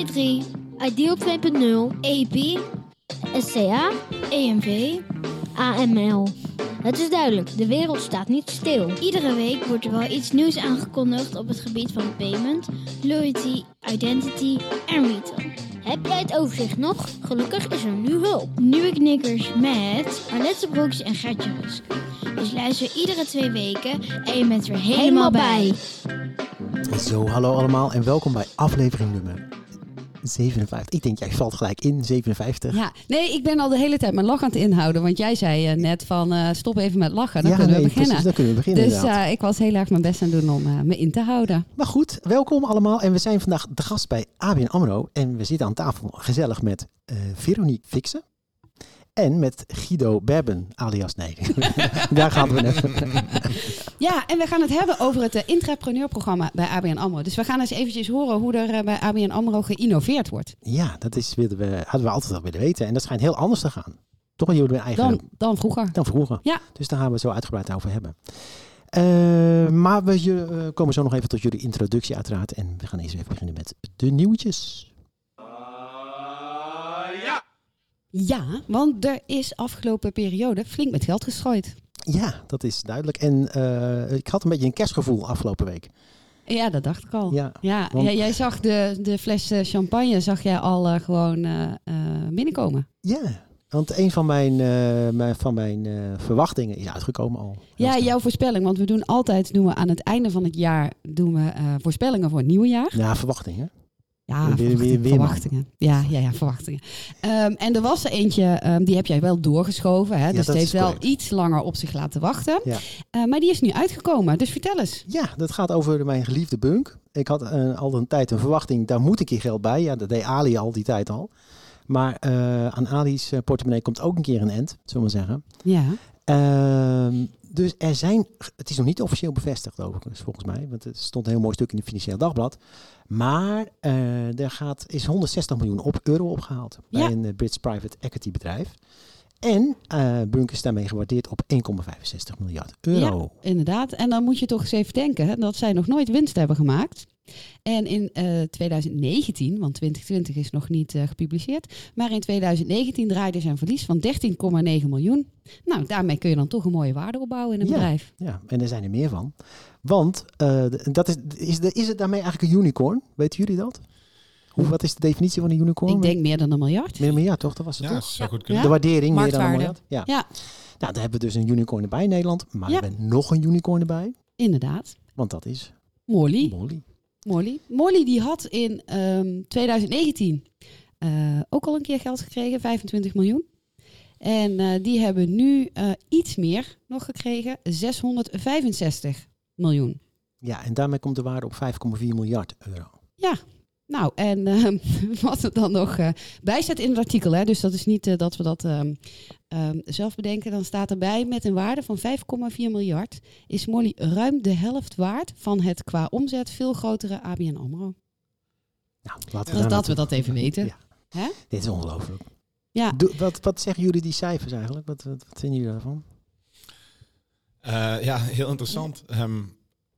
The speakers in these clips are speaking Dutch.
PSD3, Ideal 2.0, EP, SCA, EMV, AML. Het is duidelijk, de wereld staat niet stil. Iedere week wordt er wel iets nieuws aangekondigd op het gebied van payment, loyalty, identity en retail. Heb jij het overzicht nog? Gelukkig is er nu hulp. Nieuwe knikkers met Arlette Broeks en Gertje Rusk. Dus luister iedere twee weken en je bent er helemaal bij. Zo, hallo allemaal en welkom bij aflevering nummer 57. Ik denk, jij valt gelijk in, 57. Ja, nee, ik ben al de hele tijd mijn lach aan het inhouden. Want jij zei eh, net van eh, stop even met lachen, dan Ja, kunnen nee, we beginnen. Precies, dan kunnen we beginnen dus eh, ik was heel erg mijn best aan het doen om me in te houden. Maar goed, welkom allemaal. En we zijn vandaag de gast bij ABN AMRO. En we zitten aan tafel gezellig met Veronique Fixen. En met Guido Berben, alias nee. Daar gaan we net. Ja, en we gaan het hebben over het uh, intrapreneurprogramma bij ABN AMRO. Dus we gaan eens eventjes horen hoe er eh, bij ABN AMRO geïnnoveerd wordt. Ja, dat is, wilden we, hadden we altijd al willen weten. En dat schijnt heel anders te gaan. Toch? Jullie eigenlijk Dan, dan vroeger. dan vroeger. Ja. Dus daar gaan we het zo uitgebreid over hebben. Eh, maar we eh, komen zo nog even tot jullie introductie uiteraard. En we gaan eerst even beginnen met de nieuwtjes. Ja, want er is afgelopen periode flink met geld gestrooid. Ja, dat is duidelijk. En eh, ik had een beetje een kerstgevoel afgelopen week. Ja, dat dacht ik al. Ja, Ja, want- ja, jij zag de, de fles eh, champagne zag jij al eh, gewoon binnenkomen. Ja, want een van mijn, mijn, van mijn verwachtingen is uitgekomen al. Ja, jouw voorspelling. Want we doen altijd, doen we aan het einde van het jaar, doen we voorspellingen voor het nieuwe jaar. Ja, verwachtingen. Ja, Weer- weer- verwachtingen. Ja, ja, ja, verwachtingen. Ehm, en er was er eentje, ehm, die heb jij wel doorgeschoven. Hè? dus heeft wel correct. iets langer op zich laten wachten. Ja. Eh, maar die is nu uitgekomen. Dus vertel eens. Ja, dat gaat over mijn geliefde bunk. Ik had eh, al een tijd een verwachting, daar moet een keer geld bij. Ja, dat deed Ali al die tijd al. Maar eh, aan Ali's portemonnee komt ook een keer een end, zullen we maar zeggen. Ja. Dus er zijn, het is nog niet officieel bevestigd overigens, volgens mij. Want het stond een heel mooi stuk in het Financieel Dagblad. Maar eh, er gaat, is 160 miljoen op, euro opgehaald bij Ja. een eh, Brits private equity bedrijf. En eh Bunk is daarmee gewaardeerd op 1,65 miljard euro. Inderdaad. En dan moet je toch eens even denken hè, dat zij nog nooit winst hebben gemaakt. En in eh, 2019, want 2020 is nog niet eh, gepubliceerd, maar in 2019 draaide zijn verlies van 13,9 miljoen. Nou, daarmee kun je dan toch een mooie waarde opbouwen in een Ja. bedrijf. Ja, en er zijn er meer van. Want eh, dat is, is, de, is het daarmee eigenlijk een unicorn? Weten jullie dat? Hoe, wat is de definitie van een unicorn? Ik denk meer dan een miljard. Meer dan een miljard, toch? Dat was het Ja, toch? zou goed kunnen. De waardering meer dan een miljard. Ja. Ja, Nou, daar hebben we dus een unicorn erbij in Nederland. Maar Ja. we hebben nog een unicorn erbij. inderdaad. Want dat is Molly. Molly. Molly. Molly die had in ehm, 2019 eh, ook al een keer geld gekregen, 25 miljoen. En eh, die hebben nu eh, iets meer nog gekregen, 665 miljoen. Ja, en daarmee komt de waarde op 5,4 miljard euro. Nou, en ehm, wat er dan nog eh, bij staat in het artikel, hè, dus dat is niet eh, dat we dat ehm, ehm, zelf bedenken, dan staat erbij met een waarde van 5,4 miljard is Molly ruim de helft waard van het qua omzet veel grotere ABN AMRO. Nou, laten Dat, daar dat we dat even weten. Ja. Hè? Dit is ongelooflijk. Ja. Doe- wat, wat zeggen jullie die cijfers eigenlijk? Wat, wat, wat vinden jullie daarvan? Eh, ja, heel interessant. Ehm,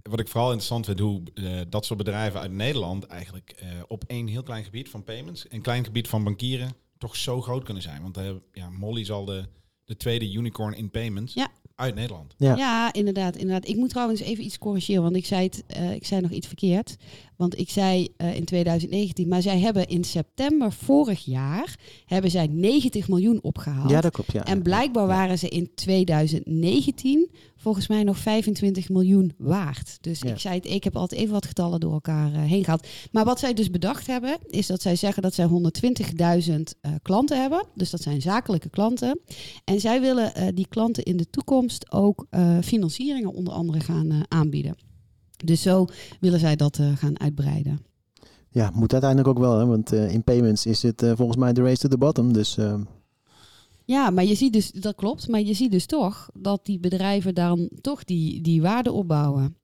wat ik vooral interessant vind, hoe eh, dat soort bedrijven uit Nederland eigenlijk eh, op één heel klein gebied van payments, een klein gebied van bankieren, toch zo groot kunnen zijn. Want eh, ja, Molly is al de, de tweede unicorn in payments Ja. Uit Nederland. Ja. Ja. inderdaad, inderdaad. Ik moet trouwens even iets corrigeren, want ik zei, het, eh, ik zei nog iets verkeerd. Want ik zei eh, in 2019, maar zij hebben in september vorig jaar hebben zij 90 miljoen opgehaald. Ja, dat klopt. Ja. en blijkbaar Ja. waren ze in 2019 volgens mij nog 25 miljoen waard. Dus Ja. ik zei het, ik heb altijd even wat getallen door elkaar eh, heen gehad. Maar wat zij dus bedacht hebben, is dat zij zeggen dat zij 120.000 eh, klanten hebben. Dus dat zijn zakelijke klanten. En zij willen eh, die klanten in de toekomst ook eh, financieringen onder andere gaan eh, aanbieden. Dus zo willen zij dat eh, gaan uitbreiden. Ja, moet uiteindelijk ook wel, hè? want in payments is het volgens mij de race to the bottom. Dus Ja, maar je ziet dus, dat klopt, maar je ziet dus toch dat die bedrijven dan toch die, die waarde opbouwen.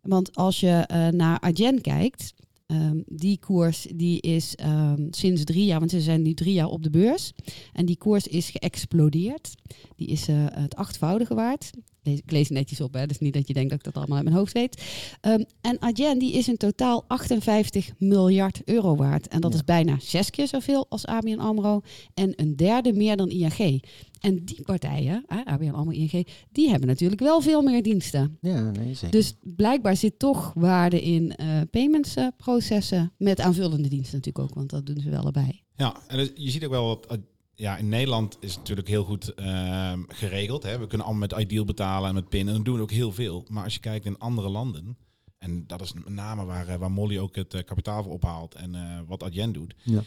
Want als je naar Adyen kijkt, ehm, die koers die is ehm, sinds drie jaar, want ze zijn nu drie jaar op de beurs. En die koers is geëxplodeerd. Die is eh, het achtvoudige waard. Lees, ik lees netjes op, hè? dus niet dat je denkt dat ik dat allemaal uit mijn hoofd weet. Ehm, en Adyen die is in totaal 58 miljard euro waard. En dat Ja. is bijna zes keer zoveel als ABN AMRO en een derde meer dan ING. En die partijen, hè, ABN AMRO, ING, die hebben natuurlijk wel veel meer diensten. ja, nee, zeker. Dus blijkbaar zit toch waarde in eh payments eh, processen met aanvullende diensten natuurlijk ook, want dat doen ze wel erbij. Ja, en dus je ziet ook wel wat. Ja, in Nederland is het natuurlijk heel goed ehm, geregeld. Hè? We kunnen allemaal met Ideal betalen en met PIN. En dat doen we ook heel veel. Maar als je kijkt in andere landen. En dat is met name waar, eh, waar Molly ook het eh, kapitaal voor ophaalt. En eh, wat Adyen doet. Ja.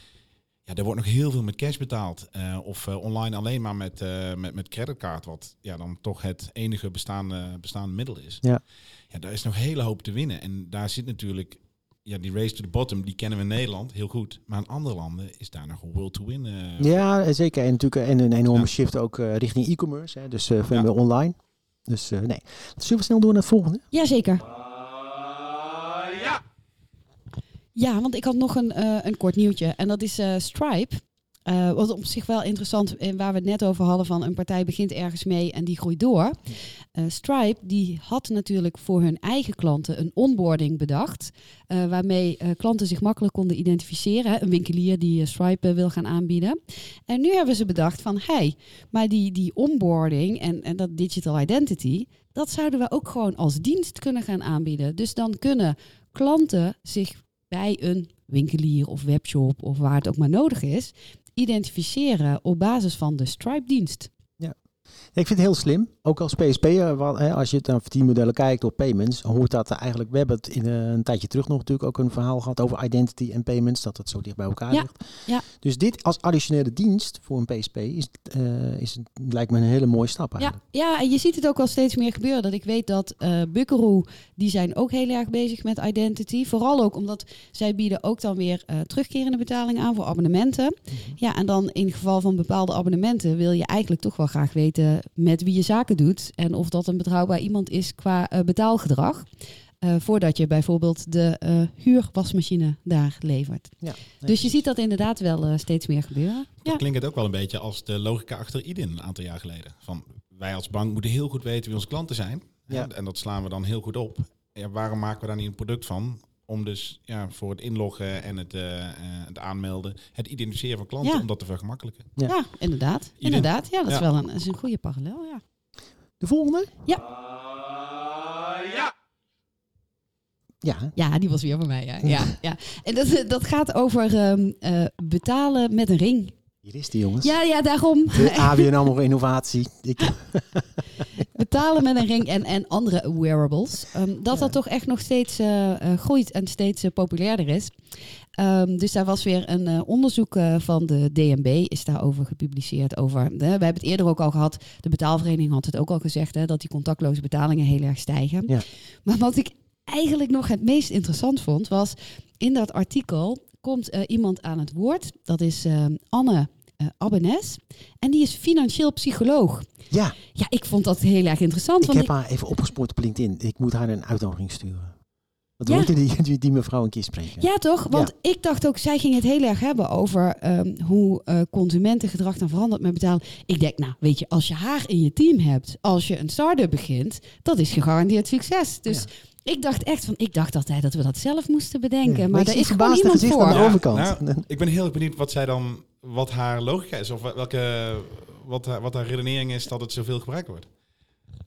Ja, er wordt nog heel veel met cash betaald. of online alleen maar met, met, met creditcard. Wat ja, dan toch het enige bestaande, bestaande middel is. Ja. ja, daar is nog een hele hoop te winnen. En daar zit natuurlijk ja, die race to the bottom, die kennen we in Nederland heel goed. Maar in andere landen is daar nog een world to win. eh, Ja, zeker. En natuurlijk en een enorme Ja. shift ook eh, richting e-commerce. Hè? Dus eh, veel Ja. meer online. Dus eh, nee. Zullen we snel door naar het volgende? Jazeker. Ja, want ik had nog een, eh, een kort nieuwtje. En dat is eh, Stripe. Eh, wat op zich wel interessant, en waar we het net over hadden van een partij begint ergens mee en die groeit door. Eh, Stripe die had natuurlijk voor hun eigen klanten een onboarding bedacht, eh, waarmee eh, klanten zich makkelijk konden identificeren. Een winkelier die eh, Stripe eh, wil gaan aanbieden. En nu hebben ze bedacht van, hey, maar die, die onboarding en, en dat digital identity, dat zouden we ook gewoon als dienst kunnen gaan aanbieden. Dus dan kunnen klanten zich bij een winkelier of webshop of waar het ook maar nodig is, identificeren op basis van de Stripe-dienst. Ik vind het heel slim. Ook als PSP'er, hè, als je het naar verdienmodellen kijkt op payments, hoort dat eigenlijk. We hebben het in eh, een tijdje terug nog natuurlijk ook een verhaal gehad over identity en payments, dat het zo dicht bij elkaar Ja, ligt. ja. Dus dit als additionele dienst voor een PSP is, eh, is lijkt me een hele mooie stap Ja, eigenlijk. ja, en je ziet het ook al steeds meer gebeuren. Dat ik weet dat eh Buckaroo, die zijn ook heel erg bezig met identity. Vooral ook omdat zij bieden ook dan weer eh, terugkerende betalingen aan voor abonnementen. Ja, en dan in geval van bepaalde abonnementen wil je eigenlijk toch wel graag weten met wie je zaken doet. En of dat een betrouwbaar iemand is qua eh, betaalgedrag. Eh, voordat je bijvoorbeeld de eh, huurwasmachine daar levert. Ja, Dus je ziet dat inderdaad wel eh, steeds meer gebeuren. Dan Ja. klinkt het ook wel een beetje als de logica achter IDIN een aantal jaar geleden. Van wij als bank moeten heel goed weten wie onze klanten zijn. Ja. Hè, En dat slaan we dan heel goed op. Ja, waarom maken we daar niet een product van? Om dus ja, voor het inloggen en het, eh, eh, het aanmelden, het identificeren van klanten, Ja. om dat te vergemakkelijken. Ja. Ja, inderdaad. Inderdaad, ja, dat is Ja. wel een, is een goede parallel. Ja. De volgende? Ja. Ja. Ja, die was weer van mij. Ja. Ja, ja. En dat, dat gaat over ehm, eh, betalen met een ring. Hier is die jongens. Ja, ja, daarom. De ABN AMRO innovatie. Ik, betalen met een ring en, en andere wearables. Ehm, dat Ja. dat toch echt nog steeds eh, eh, groeit en steeds eh, populairder is. Ehm, dus daar was weer een onderzoek van de DNB, is daarover gepubliceerd. Over, hè, we hebben het eerder ook al gehad, de betaalvereniging had het ook al gezegd, hè, dat die contactloze betalingen heel erg stijgen. Ja. Maar wat ik eigenlijk nog het meest interessant vond, was in dat artikel komt eh, iemand aan het woord. Dat is ehm, Anne eh Abbenes. En die is financieel psycholoog. ja, Ja, ik vond dat heel erg interessant. ik want heb haar even opgespoord op LinkedIn. Ik moet haar een uitnodiging sturen. Wat Ja. moet je die, die, die mevrouw een keer spreken? Ja, toch? Want ik dacht ook, zij ging het heel erg hebben over ehm, hoe eh, consumentengedrag dan verandert met betalen. Ik denk, nou, weet je, als je haar in je team hebt, als je een start-up begint, dat is gegarandeerd succes. Dus ik dacht echt van, ik dacht altijd dat we dat zelf moesten bedenken. Ja, Maar zie is gewoon iemand voor. aan de Ja, overkant. nou, ik ben heel erg benieuwd wat zij dan, wat haar logica is, of welke, wat, haar- wat haar redenering is dat het zoveel gebruikt wordt.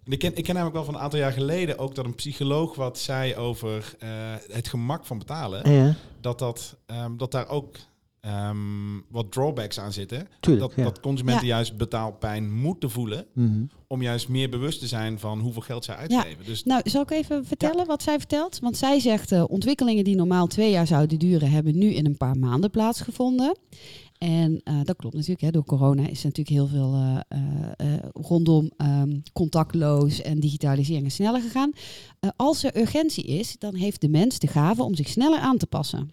Ik ken, ik ken namelijk wel van een aantal jaar geleden ook dat een psycholoog wat zei over eh, het gemak van betalen, Ja, dat, dat, ehm, dat daar ook ehm, wat drawbacks aan zitten. tuurlijk. Dat, ja. dat consumenten Ja. juist betaalpijn moeten voelen Mhm. om juist meer bewust te zijn van hoeveel geld zij uitgeven. Dus Nou, zal ik even vertellen wat zij vertelt? Want zij zegt, eh, ontwikkelingen die normaal twee jaar zouden duren, hebben nu in een paar maanden plaatsgevonden. En eh, dat klopt natuurlijk. Hè. Door corona is er natuurlijk heel veel eh, eh, rondom ehm, contactloos en digitalisering is sneller gegaan. Als er urgentie is, dan heeft de mens de gave om zich sneller aan te passen.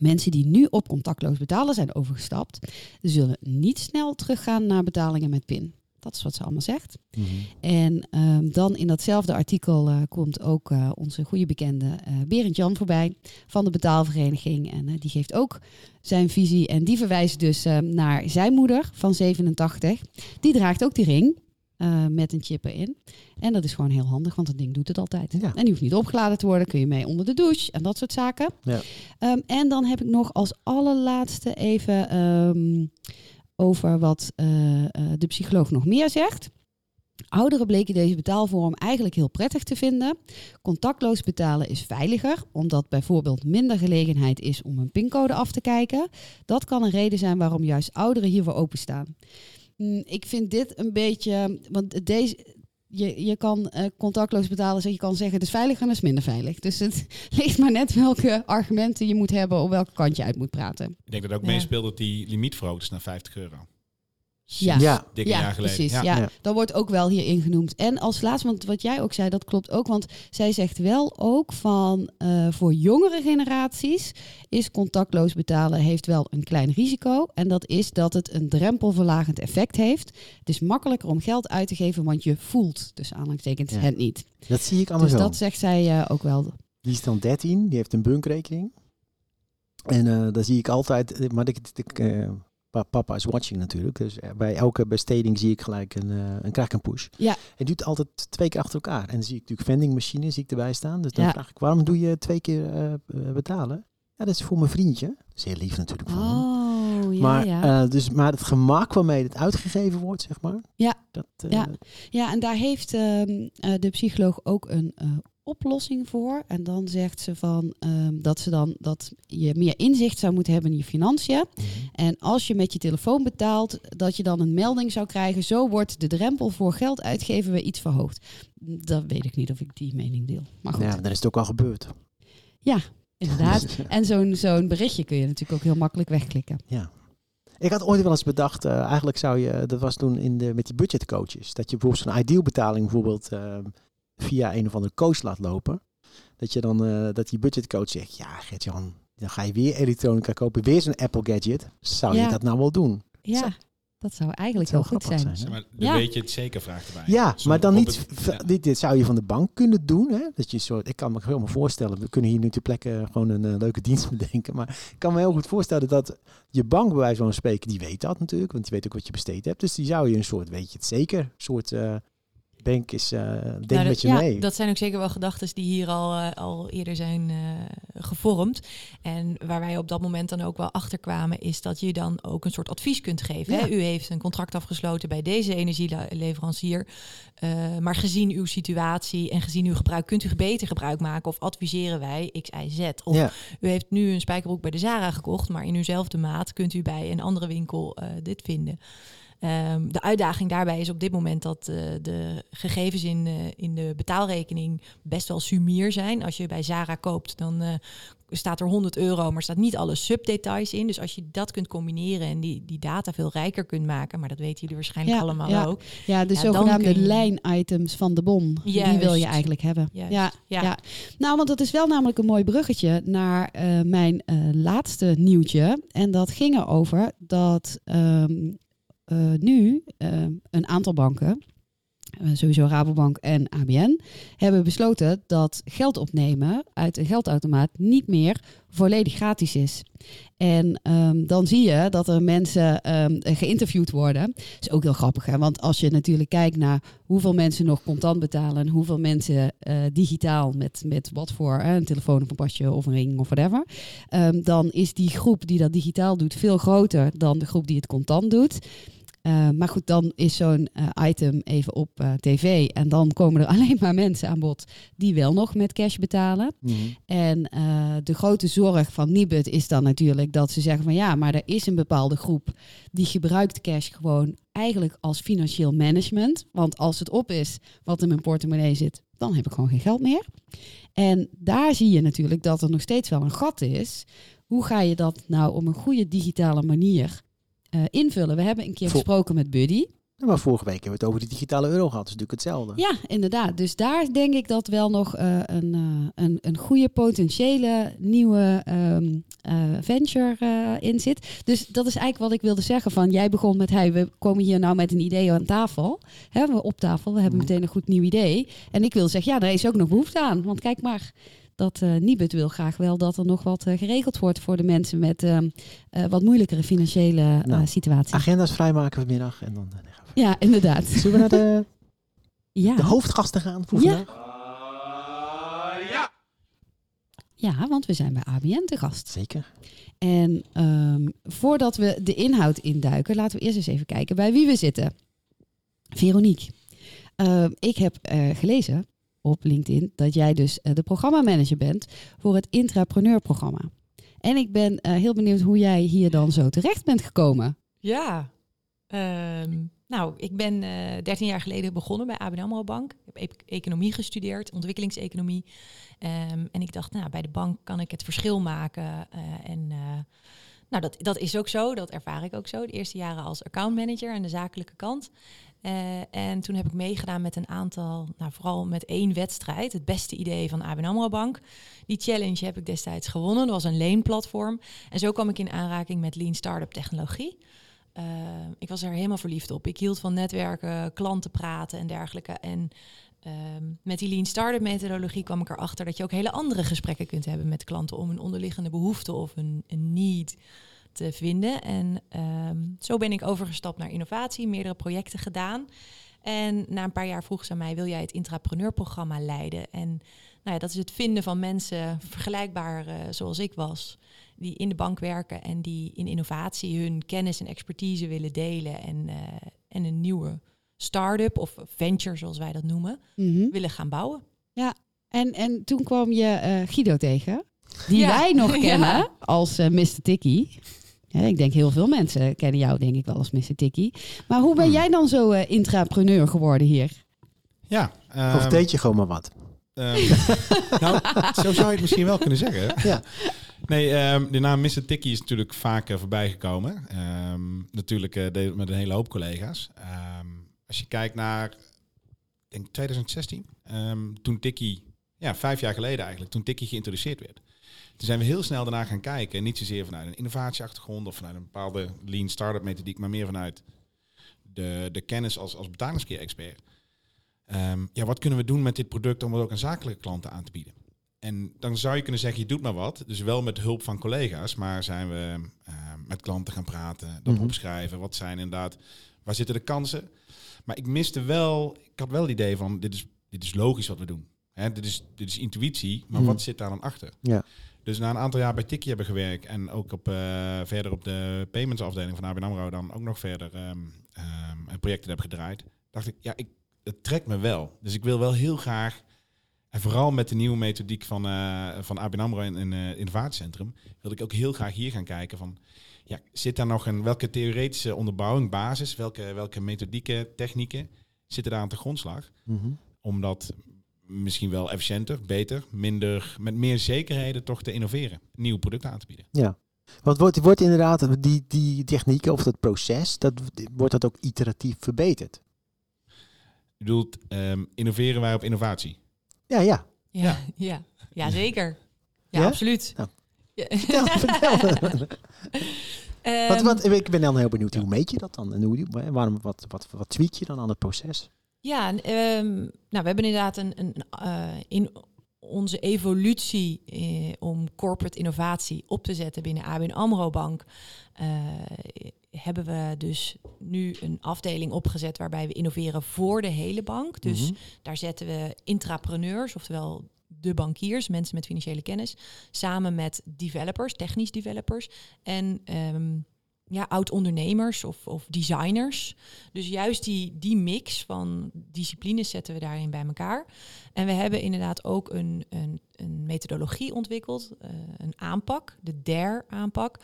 Mensen die nu op contactloos betalen zijn overgestapt, zullen niet snel teruggaan naar betalingen met PIN. Dat is wat ze allemaal zegt. Mhm. En ehm, dan in datzelfde artikel eh, komt ook eh, onze goede bekende eh Berend Jan voorbij van de betaalvereniging. En die geeft ook zijn visie. En die verwijst dus eh, naar zijn moeder van 87. Die draagt ook die ring met een chip erin. En dat is gewoon heel handig, want dat ding doet het altijd. Ja. En die hoeft niet opgeladen te worden. Kun je mee onder de douche en dat soort zaken. Ja. Ehm, en dan heb ik nog als allerlaatste even ehm, over wat eh, eh, de psycholoog nog meer zegt. Ouderen bleken deze betaalvorm eigenlijk heel prettig te vinden. Contactloos betalen is veiliger, omdat bijvoorbeeld minder gelegenheid is om een pincode af te kijken. Dat kan een reden zijn waarom juist ouderen hiervoor openstaan. Mm, Ik vind dit een beetje, want deze, je, je kan eh, contactloos betalen, zeg je kan zeggen het is veiliger en het is minder veilig. Dus het ligt maar net welke argumenten je moet hebben, op welke kant je uit moet praten. Ik denk dat ook Ja. meespeelt dat die limiet verhoogd is naar 50 euro. Ja. Ja. Dikke jaar geleden. precies. Ja. Ja. Ja. Dat wordt ook wel hierin genoemd. En als laatste, want wat jij ook zei, dat klopt ook. Want zij zegt wel ook van eh, voor jongere generaties is contactloos betalen heeft wel een klein risico. En dat is dat het een drempelverlagend effect heeft. Het is makkelijker om geld uit te geven, want je voelt, dus aanhalingstekens, Ja. het niet. Dat zie ik allemaal Dus zo. dat zegt zij eh, ook wel. Die is dan 13, die heeft een bankrekening. En eh daar zie ik altijd, maar ik, ik, eh, papa is watching natuurlijk. Dus eh, bij elke besteding zie ik gelijk een, eh een krijg ik een push. Ja. Het doet altijd twee keer achter elkaar. En dan zie ik natuurlijk vendingmachine zie ik erbij staan. Dus dan Ja. vraag ik, waarom doe je twee keer eh, betalen? Ja, dat is voor mijn vriendje. Dat is heel lief natuurlijk van hem. Oh, ja, maar, ja. dus, maar het gemak waarmee het uitgegeven wordt, zeg maar. Ja. Dat, Ja. Ja, en daar heeft ehm, eh, de psycholoog ook een oplossing voor. En dan zegt ze van ehm, dat ze dan dat je meer inzicht zou moeten hebben in je financiën. Mhm. En als je met je telefoon betaalt, dat je dan een melding zou krijgen. Zo wordt de drempel voor geld uitgeven weer iets verhoogd. Dat weet ik niet of ik die mening deel. Maar goed, Ja, dan is het ook al gebeurd. inderdaad. En zo'n zo'n berichtje kun je natuurlijk ook heel makkelijk wegklikken. Ja. Ik had ooit wel eens bedacht, eh, eigenlijk zou je, dat was toen in de, met die budgetcoaches, dat je bijvoorbeeld zo'n ideal betaling bijvoorbeeld eh, via een of andere coach laat lopen. Dat je dan, eh, dat die budgetcoach zegt, ja Gert-Jan, dan ga je weer elektronica kopen, weer zo'n Apple gadget. Zou Ja. je dat nou wel doen? Ja, Zo. dat zou eigenlijk zou heel goed zijn. zijn. Maar, dan Ja. weet je het zeker, vraagt erbij. Ja, Zo maar dan niet, ja. dit, dit zou je van de bank kunnen doen. Hè? Dat je soort, ik kan me helemaal voorstellen, we kunnen hier nu ter plekke gewoon een eh, leuke dienst bedenken. Maar ik kan me heel goed voorstellen dat je bank bij wijze van spreken, die weet dat natuurlijk, want die weet ook wat je besteed hebt. Dus die zou je een soort, weet je het zeker, soort eh bank is, eh denk Nou, met je dat- mee. Dat zijn ook zeker wel gedachten die hier al, eh, al eerder zijn eh, gevormd. En waar wij op dat moment dan ook wel achter kwamen, is dat je dan ook een soort advies kunt geven. Hè? Ja. U heeft een contract afgesloten bij deze energieleverancier. maar gezien uw situatie en gezien uw gebruik, kunt u beter gebruik maken of adviseren wij X, Y, Z. Of ja, u heeft nu een spijkerbroek bij de Zara gekocht, maar in uwzelfde maat kunt u bij een andere winkel dit vinden. Ehm, de uitdaging daarbij is op dit moment dat eh, de gegevens in, eh, in de betaalrekening best wel sumier zijn. Als je bij Zara koopt, dan eh, staat er 100 euro, maar staat niet alle subdetails in. Dus als je dat kunt combineren en die, die data veel rijker kunt maken, maar dat weten jullie waarschijnlijk Ja, allemaal ja. ook. Ja, de Ja, zogenaamde je- lijnitems van de bon. Die wil je eigenlijk hebben. Ja, Ja. Nou, want dat is wel namelijk een mooi bruggetje naar mijn laatste nieuwtje. En dat ging erover dat ehm, eh, nu eh, een aantal banken, eh, sowieso Rabobank en ABN, hebben besloten dat geld opnemen uit een geldautomaat niet meer volledig gratis is. En ehm, dan zie je dat er mensen ehm, geïnterviewd worden. Dat is ook heel grappig, hè? want als je natuurlijk kijkt naar hoeveel mensen nog contant betalen en hoeveel mensen eh, digitaal met, met wat voor eh, een telefoon of een pasje of een ring of whatever, ehm, dan is die groep die dat digitaal doet veel groter dan de groep die het contant doet. Eh, maar goed, dan is zo'n eh, item even op eh, tv en dan komen er alleen maar mensen aan bod die wel nog met cash betalen. Mhm. En de grote zorg van Nibud is dan natuurlijk dat ze zeggen van ja, maar er is een bepaalde groep die gebruikt cash gewoon eigenlijk als financieel management. Want als het op is wat in mijn portemonnee zit, dan heb ik gewoon geen geld meer. En daar zie je natuurlijk dat er nog steeds wel een gat is. Hoe ga je dat nou op een goede digitale manier eh, invullen. We hebben een keer gesproken met Buddy. Ja, Maar vorige week hebben we het over de digitale euro gehad. Dat is natuurlijk hetzelfde. Ja, inderdaad. Dus daar denk ik dat wel nog eh, een, eh, een, een goede potentiële nieuwe ehm, eh, venture in zit. Dus dat is eigenlijk wat ik wilde zeggen. Van jij begon met, hey, we komen hier nou met een idee aan tafel. Hè, we op tafel, we hebben Mhm. meteen een goed nieuw idee. En ik wil zeggen, ja, daar is ook nog behoefte aan. Want kijk maar, dat eh Nibud wil graag wel dat er nog wat eh, geregeld wordt voor de mensen met eh, wat moeilijkere financiële Nou, situatie. Agenda's vrijmaken vanmiddag. En dan gaan we. Ja, inderdaad. Zullen we naar de, Ja. de hoofdgasten gaan voor Ja. vandaag? ja, want we zijn bij ABN te gast. Zeker. En ehm, voordat we de inhoud induiken, laten we eerst eens even kijken bij wie we zitten. Veronique, ehm, ik heb gelezen op LinkedIn dat jij dus eh, de programmamanager bent voor het intrapreneurprogramma. En ik ben eh, heel benieuwd hoe jij hier dan zo terecht bent gekomen. Ja. Ehm, nou, ik ben eh 13 jaar geleden begonnen bij ABN AMRO Bank. Ik heb economie gestudeerd, ontwikkelingseconomie. Ehm, en ik dacht, nou, bij de bank kan ik het verschil maken. en nou, dat, dat is ook zo, dat ervaar ik ook zo. De eerste jaren als accountmanager aan de zakelijke kant. Eh, en toen heb ik meegedaan met een aantal, nou, vooral met één wedstrijd. Het beste idee van ABN AMRO Bank. Die challenge heb ik destijds gewonnen. Dat was een leenplatform. En zo kwam ik in aanraking met Lean Startup technologie. Uh, ik was er helemaal verliefd op. Ik hield van netwerken, klanten praten en dergelijke. En um, met die Lean Startup methodologie kwam ik erachter dat je ook hele andere gesprekken kunt hebben met klanten om een onderliggende behoefte of een, een need te vinden. En um, zo ben ik overgestapt naar innovatie, meerdere projecten gedaan. En na een paar jaar vroeg ze aan mij, wil jij het intrapreneurprogramma leiden? En nou ja, dat is het vinden van mensen vergelijkbaar uh, zoals ik was die in de bank werken en die in innovatie hun kennis en expertise willen delen en, uh, en een nieuwe start-up of venture, zoals wij dat noemen, mm -hmm. willen gaan bouwen. Ja, en, en toen kwam je uh, Guido tegen, die ja. wij nog kennen ja. als Mr. Tikkie. Ja, ik denk heel veel mensen kennen jou denk ik wel als Mr. Tikkie. Maar hoe ben hmm. jij dan zo uh, intrapreneur geworden hier? Ja. Um, of deed je gewoon maar wat? Um, nou, zo zou je het misschien wel kunnen zeggen. Ja. Nee, um, de naam Mr. Tikkie is natuurlijk vaak uh, voorbij gekomen. Um, natuurlijk uh, met een hele hoop collega's. Um, als je kijkt naar, ik denk 2016, toen Tikkie, ja, vijf jaar geleden eigenlijk, toen Tikkie geïntroduceerd werd. Toen zijn we heel snel daarna gaan kijken. Niet zozeer vanuit een innovatieachtergrond of vanuit een bepaalde lean startup methodiek, maar meer vanuit de, de kennis als, als betalingskeer-expert. ja, wat kunnen we doen met dit product om het ook aan zakelijke klanten aan te bieden? En dan zou je kunnen zeggen, je doet maar wat. Dus wel met hulp van collega's. Maar zijn we uh, met klanten gaan praten, dat Mhm. opschrijven. Wat zijn inderdaad, waar zitten de kansen? Maar ik miste wel, ik had wel het idee van, dit is, dit is logisch wat we doen. Hè, dit, is, dit is intuïtie, maar Mhm. wat zit daar dan achter? Ja. Dus na een aantal jaar bij Tikkie hebben gewerkt en ook op, uh, verder op de payments afdeling van ABN AMRO dan ook nog verder um, um, projecten heb gedraaid, dacht ik, ja, ik, het trekt me wel. Dus ik wil wel heel graag en vooral met de nieuwe methodiek van, uh, van ABN AMRO in een uh, innovatiecentrum wilde ik ook heel graag hier gaan kijken van, ja, zit daar nog een, welke theoretische onderbouwing, basis, welke, welke methodieken, technieken zitten daar aan de grondslag? Mm-hmm. Om dat misschien wel efficiënter, beter, minder, met meer zekerheden toch te innoveren, nieuwe producten aan te bieden. Ja. Want wordt, wordt inderdaad die, die technieken of dat proces, dat, wordt dat ook iteratief verbeterd? Je bedoelt, um, innoveren wij op innovatie? Ja, ja. Ja, ja. ja. ja zeker. Ja, ja? absoluut. Nou, vertel, vertel. um, wat, wat, ik ben dan heel benieuwd, hoe meet je dat dan? En hoe, waarom, wat, wat, wat tweet je dan aan het proces? Ja, um, nou, we hebben inderdaad een, een uh, in onze evolutie eh, om corporate innovatie op te zetten binnen ABN AMRO Bank, uh, hebben we dus nu een afdeling opgezet waarbij we innoveren voor de hele bank. Dus Mhm. daar zetten we intrapreneurs, oftewel de bankiers, mensen met financiële kennis, samen met developers, technisch developers en um, ja, oud-ondernemers of, of designers. Dus juist die, die mix van disciplines zetten we daarin bij elkaar. En we hebben inderdaad ook een, een, een methodologie ontwikkeld, uh, een aanpak, de DARE-aanpak.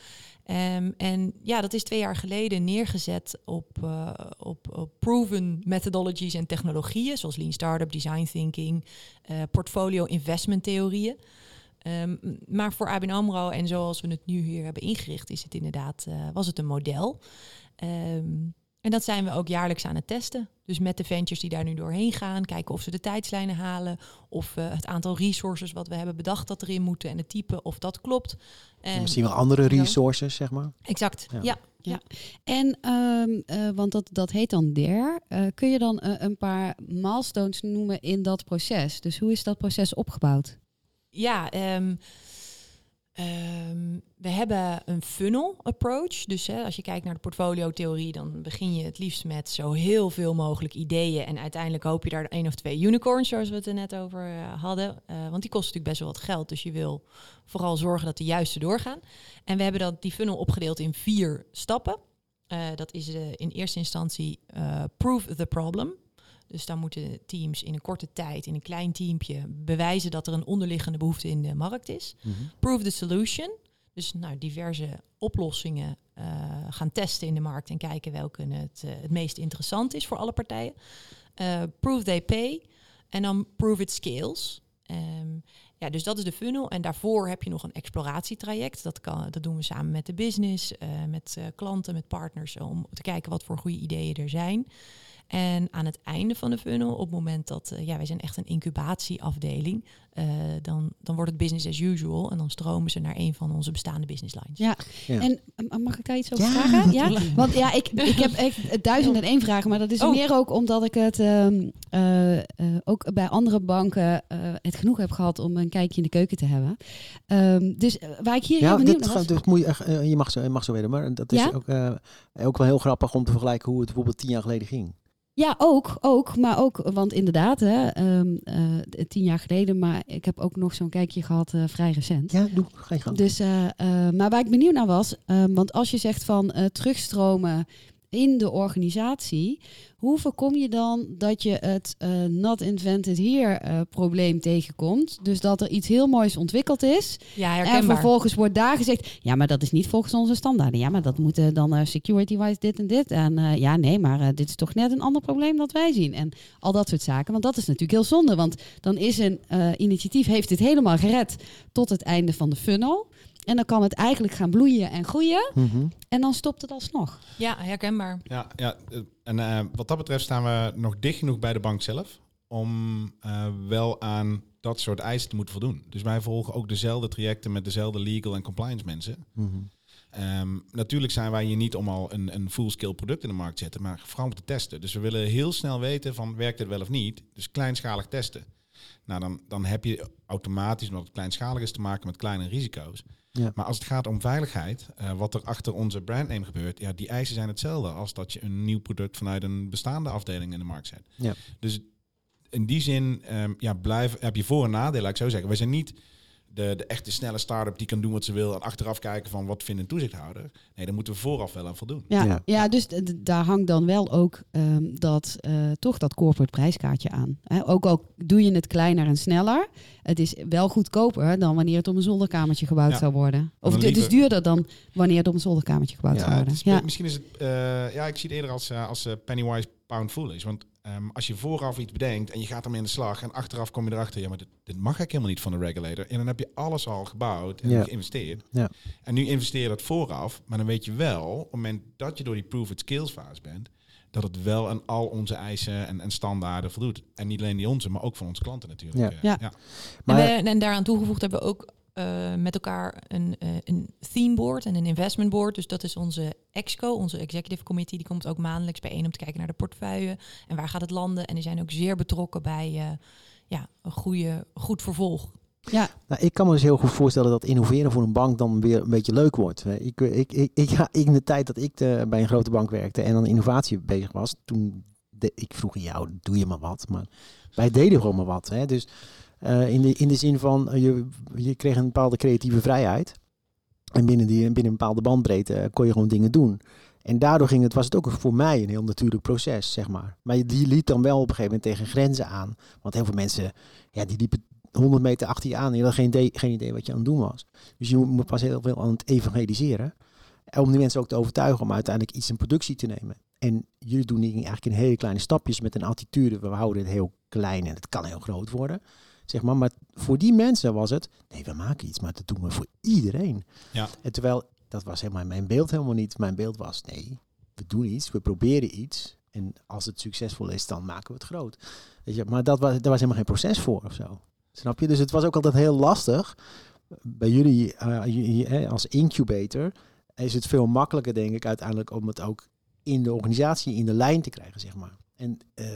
Um, en ja, dat is twee jaar geleden neergezet op, uh, op, op proven methodologies en technologieën, zoals Lean Startup, Design Thinking, uh, portfolio investment theorieën. Ehm, maar voor ABN AMRO en zoals we het nu hier hebben ingericht, is het inderdaad, eh, was het een model. Ehm, en dat zijn we ook jaarlijks aan het testen. Dus met de ventures die daar nu doorheen gaan, kijken of ze de tijdslijnen halen, of eh, het aantal resources wat we hebben bedacht dat erin moeten en het type, of dat klopt. En, Misschien wel andere resources, zeg maar. Exact, Ja. ja. Ja. En, ehm, eh, want dat, dat heet dan DARE. Eh, kun je dan een paar milestones noemen in dat proces? Dus hoe is dat proces opgebouwd? Ja, ehm, ehm, we hebben een funnel approach. Dus hè, als je kijkt naar de portfolio-theorie, dan begin je het liefst met zo heel veel mogelijk ideeën. En uiteindelijk hoop je daar één of twee unicorns, zoals we het er net over eh, hadden. Eh, want die kosten natuurlijk best wel wat geld. Dus je wil vooral zorgen dat de juiste doorgaan. En we hebben dat, die funnel opgedeeld in vier stappen. Eh, dat is in eerste instantie prove the problem. Dus dan moeten teams in een korte tijd, in een klein teampje, bewijzen dat er een onderliggende behoefte in de markt is. Prove the solution. Dus nou, diverse oplossingen eh, gaan testen in de markt en kijken welke het, eh, het meest interessant is voor alle partijen. Eh, prove they pay. En dan prove it scales. Ehm, ja, dus dat is de funnel. En daarvoor heb je nog een exploratietraject. Dat, kan, dat doen we samen met de business, met klanten, met partners, om te kijken wat voor goede ideeën er zijn. En aan het einde van de funnel, op het moment dat, eh, ja, wij zijn echt een incubatieafdeling, eh, dan, dan wordt het business as usual en dan stromen ze naar een van onze bestaande business lines. Ja, Ja. en eh, mag ik daar iets over Ja, vragen? Ja, want ja, ik, ik heb echt duizend en één vragen, maar dat is Oh. meer ook omdat ik het ehm, eh, eh, ook bij andere banken eh, het genoeg heb gehad om een kijkje in de keuken te hebben. Ehm, dus waar ik hier Ja, heel benieuwd dit, naar was... gaat- dus moet je, je, mag zo, je mag zo weten, maar dat is Ja? ook, eh, ook wel heel grappig om te vergelijken hoe het bijvoorbeeld tien jaar geleden ging. Ja, ook, ook, maar ook, want inderdaad, hè, ehm, eh, tien jaar geleden, maar ik heb ook nog zo'n kijkje gehad eh, vrij recent. Ja, doe, ga je gang. Dus, eh, maar waar ik benieuwd naar was, ehm, want als je zegt van terugstromen in de organisatie, hoe voorkom je dan dat je het eh, not invented here eh, probleem tegenkomt? Dus dat er iets heel moois ontwikkeld is Ja, en vervolgens wordt daar gezegd, ja, maar dat is niet volgens onze standaarden. Ja, maar dat moet eh, dan eh, security-wise dit en dit. En ja, nee, maar dit is toch net een ander probleem dat wij zien. En al dat soort zaken. Want dat is natuurlijk heel zonde. Want dan is een initiatief, heeft dit helemaal gered tot het einde van de funnel. En dan kan het eigenlijk gaan bloeien en groeien. Mhm. En dan stopt het alsnog. Ja, herkenbaar. Ja, ja eh, en eh, wat dat betreft staan we nog dicht genoeg bij de bank zelf om eh, wel aan dat soort eisen te moeten voldoen. Dus wij volgen ook dezelfde trajecten met dezelfde legal en compliance mensen. Mhm. Ehm, natuurlijk zijn wij hier niet om al een, een full-scale product in de markt te zetten, maar vooral om te testen. Dus we willen heel snel weten van werkt het wel of niet. Dus kleinschalig testen. Nou, dan, dan heb je automatisch, omdat het kleinschalig is, te maken met kleine risico's. Ja. Maar als het gaat om veiligheid, eh, wat er achter onze brandname gebeurt, ja, die eisen zijn hetzelfde als dat je een nieuw product vanuit een bestaande afdeling in de markt zet. Ja. Dus in die zin ehm, ja, blijf, heb je voor- en nadelen, ik zo zeggen. Wij zijn niet de, de echte snelle start-up die kan doen wat ze wil en achteraf kijken van wat vindt een toezichthouder. Nee, daar moeten we vooraf wel aan voldoen. Ja, Ja. ja. dus daar hangt dan wel ook ehm, dat, eh, toch dat corporate prijskaartje aan. Hè, ook al doe je het kleiner en sneller. Het is wel goedkoper dan wanneer het om een zolderkamertje gebouwd Ja. zou worden. Of het is duurder dan wanneer het om een zolderkamertje gebouwd Ja, zou worden. is- Ja. Misschien is het, eh, ja, ik zie het eerder als, eh, als pennywise pound foolish. Want ehm, als je vooraf iets bedenkt en je gaat ermee in de slag en achteraf kom je erachter, ja, maar dit, dit mag eigenlijk helemaal niet van de regulator. En dan heb je alles al gebouwd en Ja. geïnvesteerd. Ja. En nu investeer je dat vooraf, maar dan weet je wel, op het moment dat je door die proof it skills fase bent, dat het wel aan al onze eisen en, en standaarden voldoet. En niet alleen die onze, maar ook van onze klanten natuurlijk. Ja. Eh, Ja. ja. Maar- en, we- en daaraan toegevoegd hebben we ook eh, met elkaar een, eh, een theme board en een investment board. Dus dat is onze EXCO, onze executive committee. Die komt ook maandelijks bijeen om te kijken naar de portefeuille en waar gaat het landen. En die zijn ook zeer betrokken bij eh, ja, een goede, goed vervolg. Ja, Nou, ik kan me dus heel goed voorstellen dat innoveren voor een bank dan weer een beetje leuk wordt. Ik, ik, ik, ik, ja, in de tijd dat ik bij een grote bank werkte en aan innovatie bezig was, toen de, ik vroeg aan jou, doe je maar wat. Maar wij deden gewoon maar wat. Hè? Dus eh, in, de, in de zin van, eh, je, je kreeg een bepaalde creatieve vrijheid. En binnen, die, binnen een bepaalde bandbreedte eh, kon je gewoon dingen doen. En daardoor ging het, was het ook voor mij een heel natuurlijk proces, zeg maar. Maar die liet dan wel op een gegeven moment tegen grenzen aan. Want heel veel mensen, ja, die liepen 100 meter achter je aan. En je geen idee, geen idee wat je aan het doen was. Dus je moet pas heel veel aan het evangeliseren. Om die mensen ook te overtuigen om uiteindelijk iets in productie te nemen. En jullie doen dingen eigenlijk in hele kleine stapjes met een attitude. We houden het heel klein en het kan heel groot worden. Zeg maar. maar voor die mensen was het, nee, we maken iets, maar dat doen we voor iedereen. Ja. En terwijl, dat was helemaal mijn beeld helemaal niet. Mijn beeld was, nee, we doen iets, we proberen iets. En als het succesvol is, dan maken we het groot. Weet je, maar dat was, daar was helemaal geen proces voor of zo. Snap je? Dus het was ook altijd heel lastig. Bij jullie eh, als incubator is het veel makkelijker, denk ik, uiteindelijk om het ook in de organisatie in de lijn te krijgen, zeg maar. En eh,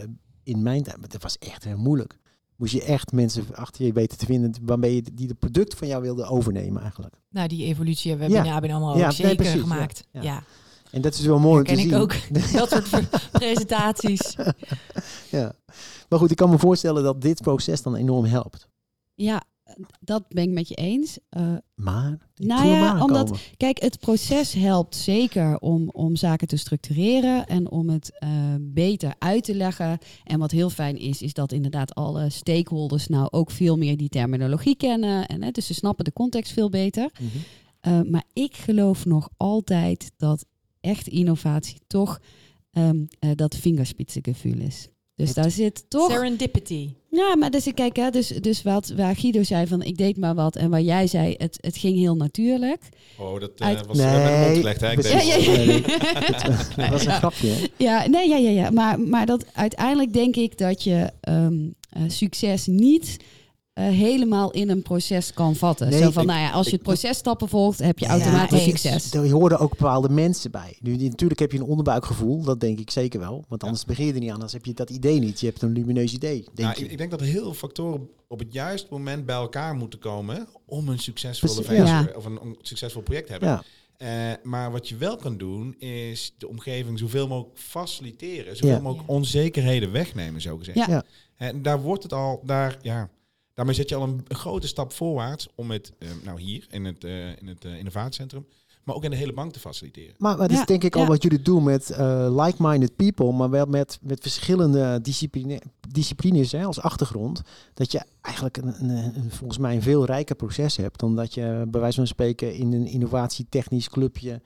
in mijn tijd, dat was echt heel moeilijk. Moest je echt mensen achter je weten te vinden waarmee je die de product van jou wilde overnemen eigenlijk. Nou, die evolutie hebben we Ja. binnen ABN AMRO Ja, ook nee, zeker precies, gemaakt. Ja. Ja, En dat is wel mooi om te ken ik zien. ook. Dat soort presentaties. ja. Maar goed, ik kan me voorstellen dat dit proces dan enorm helpt. Ja, dat ben ik met je eens. Eh, Maar, ik Nou ja, omdat- Kijk, het proces helpt zeker om, om zaken te structureren en om het eh, beter uit te leggen. En wat heel fijn is, is dat inderdaad alle stakeholders nou ook veel meer die terminologie kennen. En, hè, dus ze snappen de context veel beter. Mhm. Eh, maar ik geloof nog altijd dat echt innovatie toch ehm, eh, dat vingerspitsengevoel is. Dus Het- daar zit toch... Serendipity. Ja, maar dus kijk, hè, dus, dus wat waar Guido zei van ik deed maar wat en waar jij zei het, het ging heel natuurlijk. Oh, dat eh, Uit- was eh, met de mond gelegd. Hè? Ik Ja, ja, ja. Nee, dat was een grapje. hè? Ja, nee, ja, ja, ja. Maar, maar dat uiteindelijk denk ik dat je ehm, eh, succes niet eh, helemaal in een proces kan vatten. Nee, Zo van, ik- nou ja, als je ik- het processtappen volgt, heb je Ja, automatisch eens. succes. Er hoorden ook bepaalde mensen bij. Nu, die- natuurlijk heb je een onderbuikgevoel, dat denk ik zeker wel. Want anders begin je er niet aan, anders heb je dat idee niet. Je hebt een lumineus idee, denk Nou, ik, ik denk dat heel veel factoren op het juiste moment bij elkaar moeten komen om een succesvolle Precies, ja. of een, een succesvol project te hebben. ja, Eh, maar wat je wel kan doen, is de omgeving zoveel mogelijk faciliteren. Zoveel Ja. mogelijk onzekerheden wegnemen, zo gezegd. Ja. Ja. En daar wordt het al, daar, ja, daarmee zet je al een, een grote stap voorwaarts om het, eh, nou hier in het, eh, in het eh, innovatiecentrum, maar ook in de hele bank te faciliteren. maar, maar dat Ja, is denk ik al wat jullie doen met eh, like-minded people, maar wel met, met verschillende discipline, disciplines hè, als achtergrond. Dat je eigenlijk een, een, een- volgens mij een veel rijker proces hebt dan dat je bij wijze van spreken in een innovatietechnisch clubje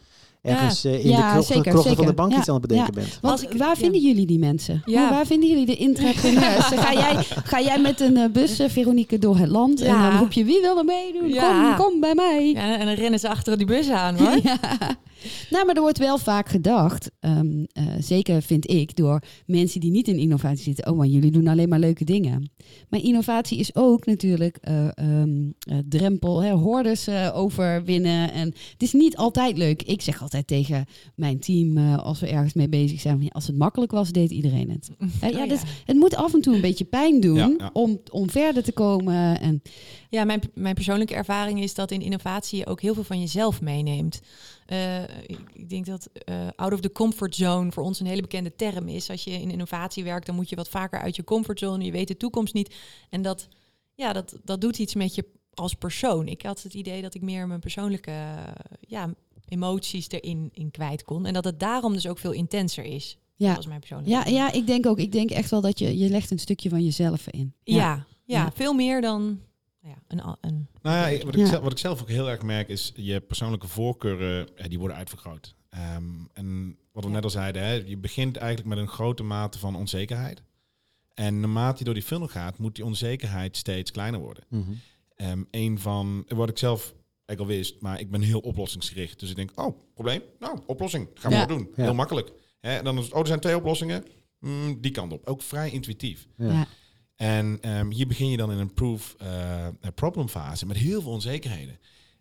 ergens eh, in Ja, de krochten zeker, krochten van de zeker. bank Ja, iets aan het bedenken ja. bent. Want ik- waar ja. vinden jullie die mensen? Ja. Hoe- waar vinden jullie de intrapreneurs? ga, jij, ga jij met een eh, bus, eh, Veronique, door het land en Ja. dan roep je wie wil er meedoen? Ja. Kom, kom bij mij. Ja, en dan rennen ze achter die bus aan hoor. Ja. Nou, maar er wordt wel vaak gedacht, ehm, eh, zeker vind ik, door mensen die niet in innovatie zitten, oh, maar jullie doen alleen maar leuke dingen. Maar innovatie is ook natuurlijk eh, ehm, eh, drempel, hè, hordes eh, overwinnen. En het is niet altijd leuk. Ik zeg altijd tegen mijn team, eh, als we ergens mee bezig zijn, van, als het makkelijk was, deed iedereen het. Hè, ja, Oh, dus het moet af en toe een beetje pijn doen Ja, ja. Om, om verder te komen. En, Ja, mijn, mijn persoonlijke ervaring is dat in innovatie je ook heel veel van jezelf meeneemt. Eh, ik, ik denk dat eh, out of the comfort zone voor ons een hele bekende term is. Als je in innovatie werkt, dan moet je wat vaker uit je comfortzone. Je weet de toekomst niet. En dat, ja, dat, dat doet iets met je als persoon. Ik had het idee dat ik meer mijn persoonlijke ja, emoties erin in kwijt kon. En dat het daarom dus ook veel intenser is. Ja. Dat was mijn persoonlijke ja, ja, ik denk ook, ik denk echt wel dat je, je legt een stukje van jezelf in. Ja, ja, Ja. veel meer dan ja, een, een Nou ja, wat, ik Ja. zelf, wat ik zelf ook heel erg merk is je persoonlijke voorkeuren, die worden uitvergroot. Ehm, en wat we Ja. net al zeiden, hè, je begint eigenlijk met een grote mate van onzekerheid. En naarmate je door die funnel gaat, moet die onzekerheid steeds kleiner worden. Mhm. Ehm, een van, wat ik zelf eigenlijk al wist, maar ik ben heel oplossingsgericht. Dus ik denk, oh, probleem? Nou, oplossing. Gaan we Ja. maar doen. Ja. Heel makkelijk. Hè, en dan is het, oh, er zijn twee oplossingen. Mm, die kant op. Ook vrij intuïtief. Ja. Ja. En ehm, hier begin je dan in een proof eh, problem fase met heel veel onzekerheden.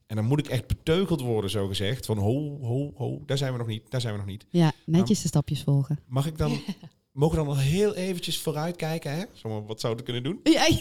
En dan moet ik echt beteugeld worden, zo gezegd. Van ho, ho, ho, daar zijn we nog niet, daar zijn we nog niet. Ja, netjes de stapjes volgen. Mag ik dan, mogen we dan nog heel eventjes vooruitkijken? Hè? Zo, maar wat zou ik kunnen doen? Ja,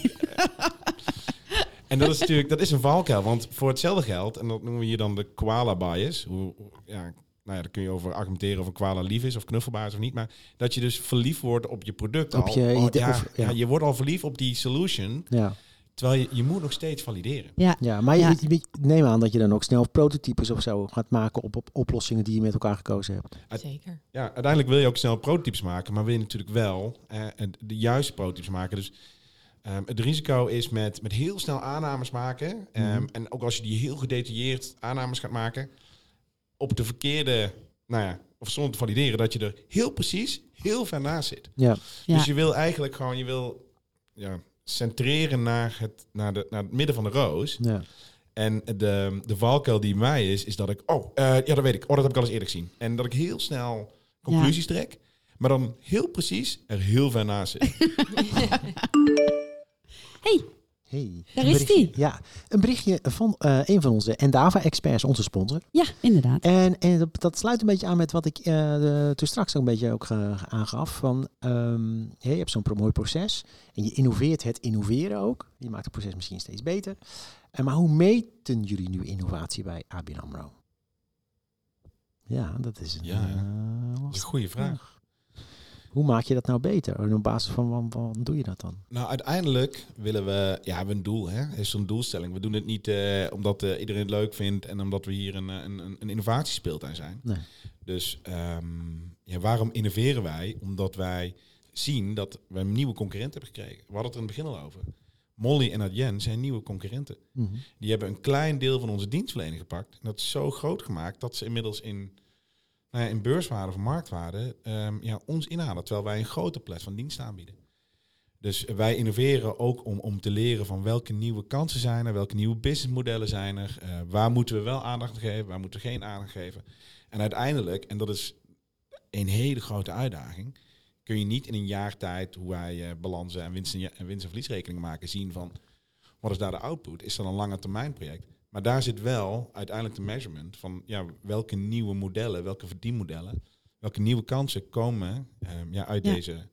En dat is natuurlijk, dat is een valkuil. Want voor hetzelfde geld, en dat noemen we hier dan de koala bias. Hoe, ja, nou ja, daar kun je over argumenteren of een koala lief is of knuffelbaar is of niet. Maar dat je dus verliefd wordt op je product Op al. je Oh, idee- ja, of- ja. ja, je wordt al verliefd op die solution. Ja. Terwijl je, je moet nog steeds valideren. ja. ja, maar Ja. Je, neem aan dat je dan ook snel prototypes of zo gaat maken op, op oplossingen die je met elkaar gekozen hebt. Zeker. Ja, uiteindelijk wil je ook snel prototypes maken, maar wil je natuurlijk wel eh, de juiste prototypes maken. Dus ehm, het risico is met, met heel snel aannames maken. ehm, Mhm. En ook als je die heel gedetailleerd aannames gaat maken, op de verkeerde, nou ja, of zonder te valideren, dat je er heel precies heel ver naast zit. Ja, Ja. Dus je wil eigenlijk gewoon, je wil, ja, centreren naar het, naar, de, naar het midden van de roos. Ja. En de, de valkuil die bij mij is, is dat ik, oh, eh, ja, dat weet ik. Oh, dat heb ik al eens eerder gezien. En dat ik heel snel conclusies trek, maar dan heel precies er heel ver naast zit. Hey, Hey, Daar is die. Ja, een berichtje van eh, een van onze Endava-experts, onze sponsor. ja, inderdaad. En, en dat, dat sluit een beetje aan met wat ik eh, de- toen straks ook een beetje ook eh, aangaf. Van, ehm, je hebt zo'n mooi proces en je innoveert het innoveren ook. Je maakt het proces misschien steeds beter. En maar hoe meten jullie nu innovatie bij ABN AMRO? Ja, dat is een, Ja, ja. eh, Dat is een goede vraag. Hoe maak je dat nou beter? En op basis van wat, doe je dat dan? Nou, uiteindelijk willen we, ja, we hebben een doel, hè? is zo'n doelstelling. We doen het niet eh, omdat eh, iedereen het leuk vindt en omdat we hier een, een, een, een innovatiespeeltuin zijn. Nee. Dus ehm, ja, waarom innoveren wij? Omdat wij zien dat we een nieuwe concurrent hebben gekregen. We hadden het er in het begin al over. Molly en Adyen zijn nieuwe concurrenten. Mhm. Die hebben een klein deel van onze dienstverlening gepakt. En dat is zo groot gemaakt dat ze inmiddels in, nou in beurswaarde of marktwaarde ehm, ja, ons inhalen. Terwijl wij een grote plet van dienst aanbieden. Dus wij innoveren ook om, om te leren van welke nieuwe kansen zijn er, welke nieuwe businessmodellen zijn er, eh, waar moeten we wel aandacht aan geven, waar moeten we geen aandacht geven. En uiteindelijk, en dat is een hele grote uitdaging, kun je niet in een jaar tijd hoe wij eh, balansen en winst en winst- en verliesrekeningen maken zien van wat is daar de output? Is dat een lange termijn project? Maar daar zit wel uiteindelijk de measurement van ja, welke nieuwe modellen, welke verdienmodellen, welke nieuwe kansen komen ehm, ja, uit Ja. deze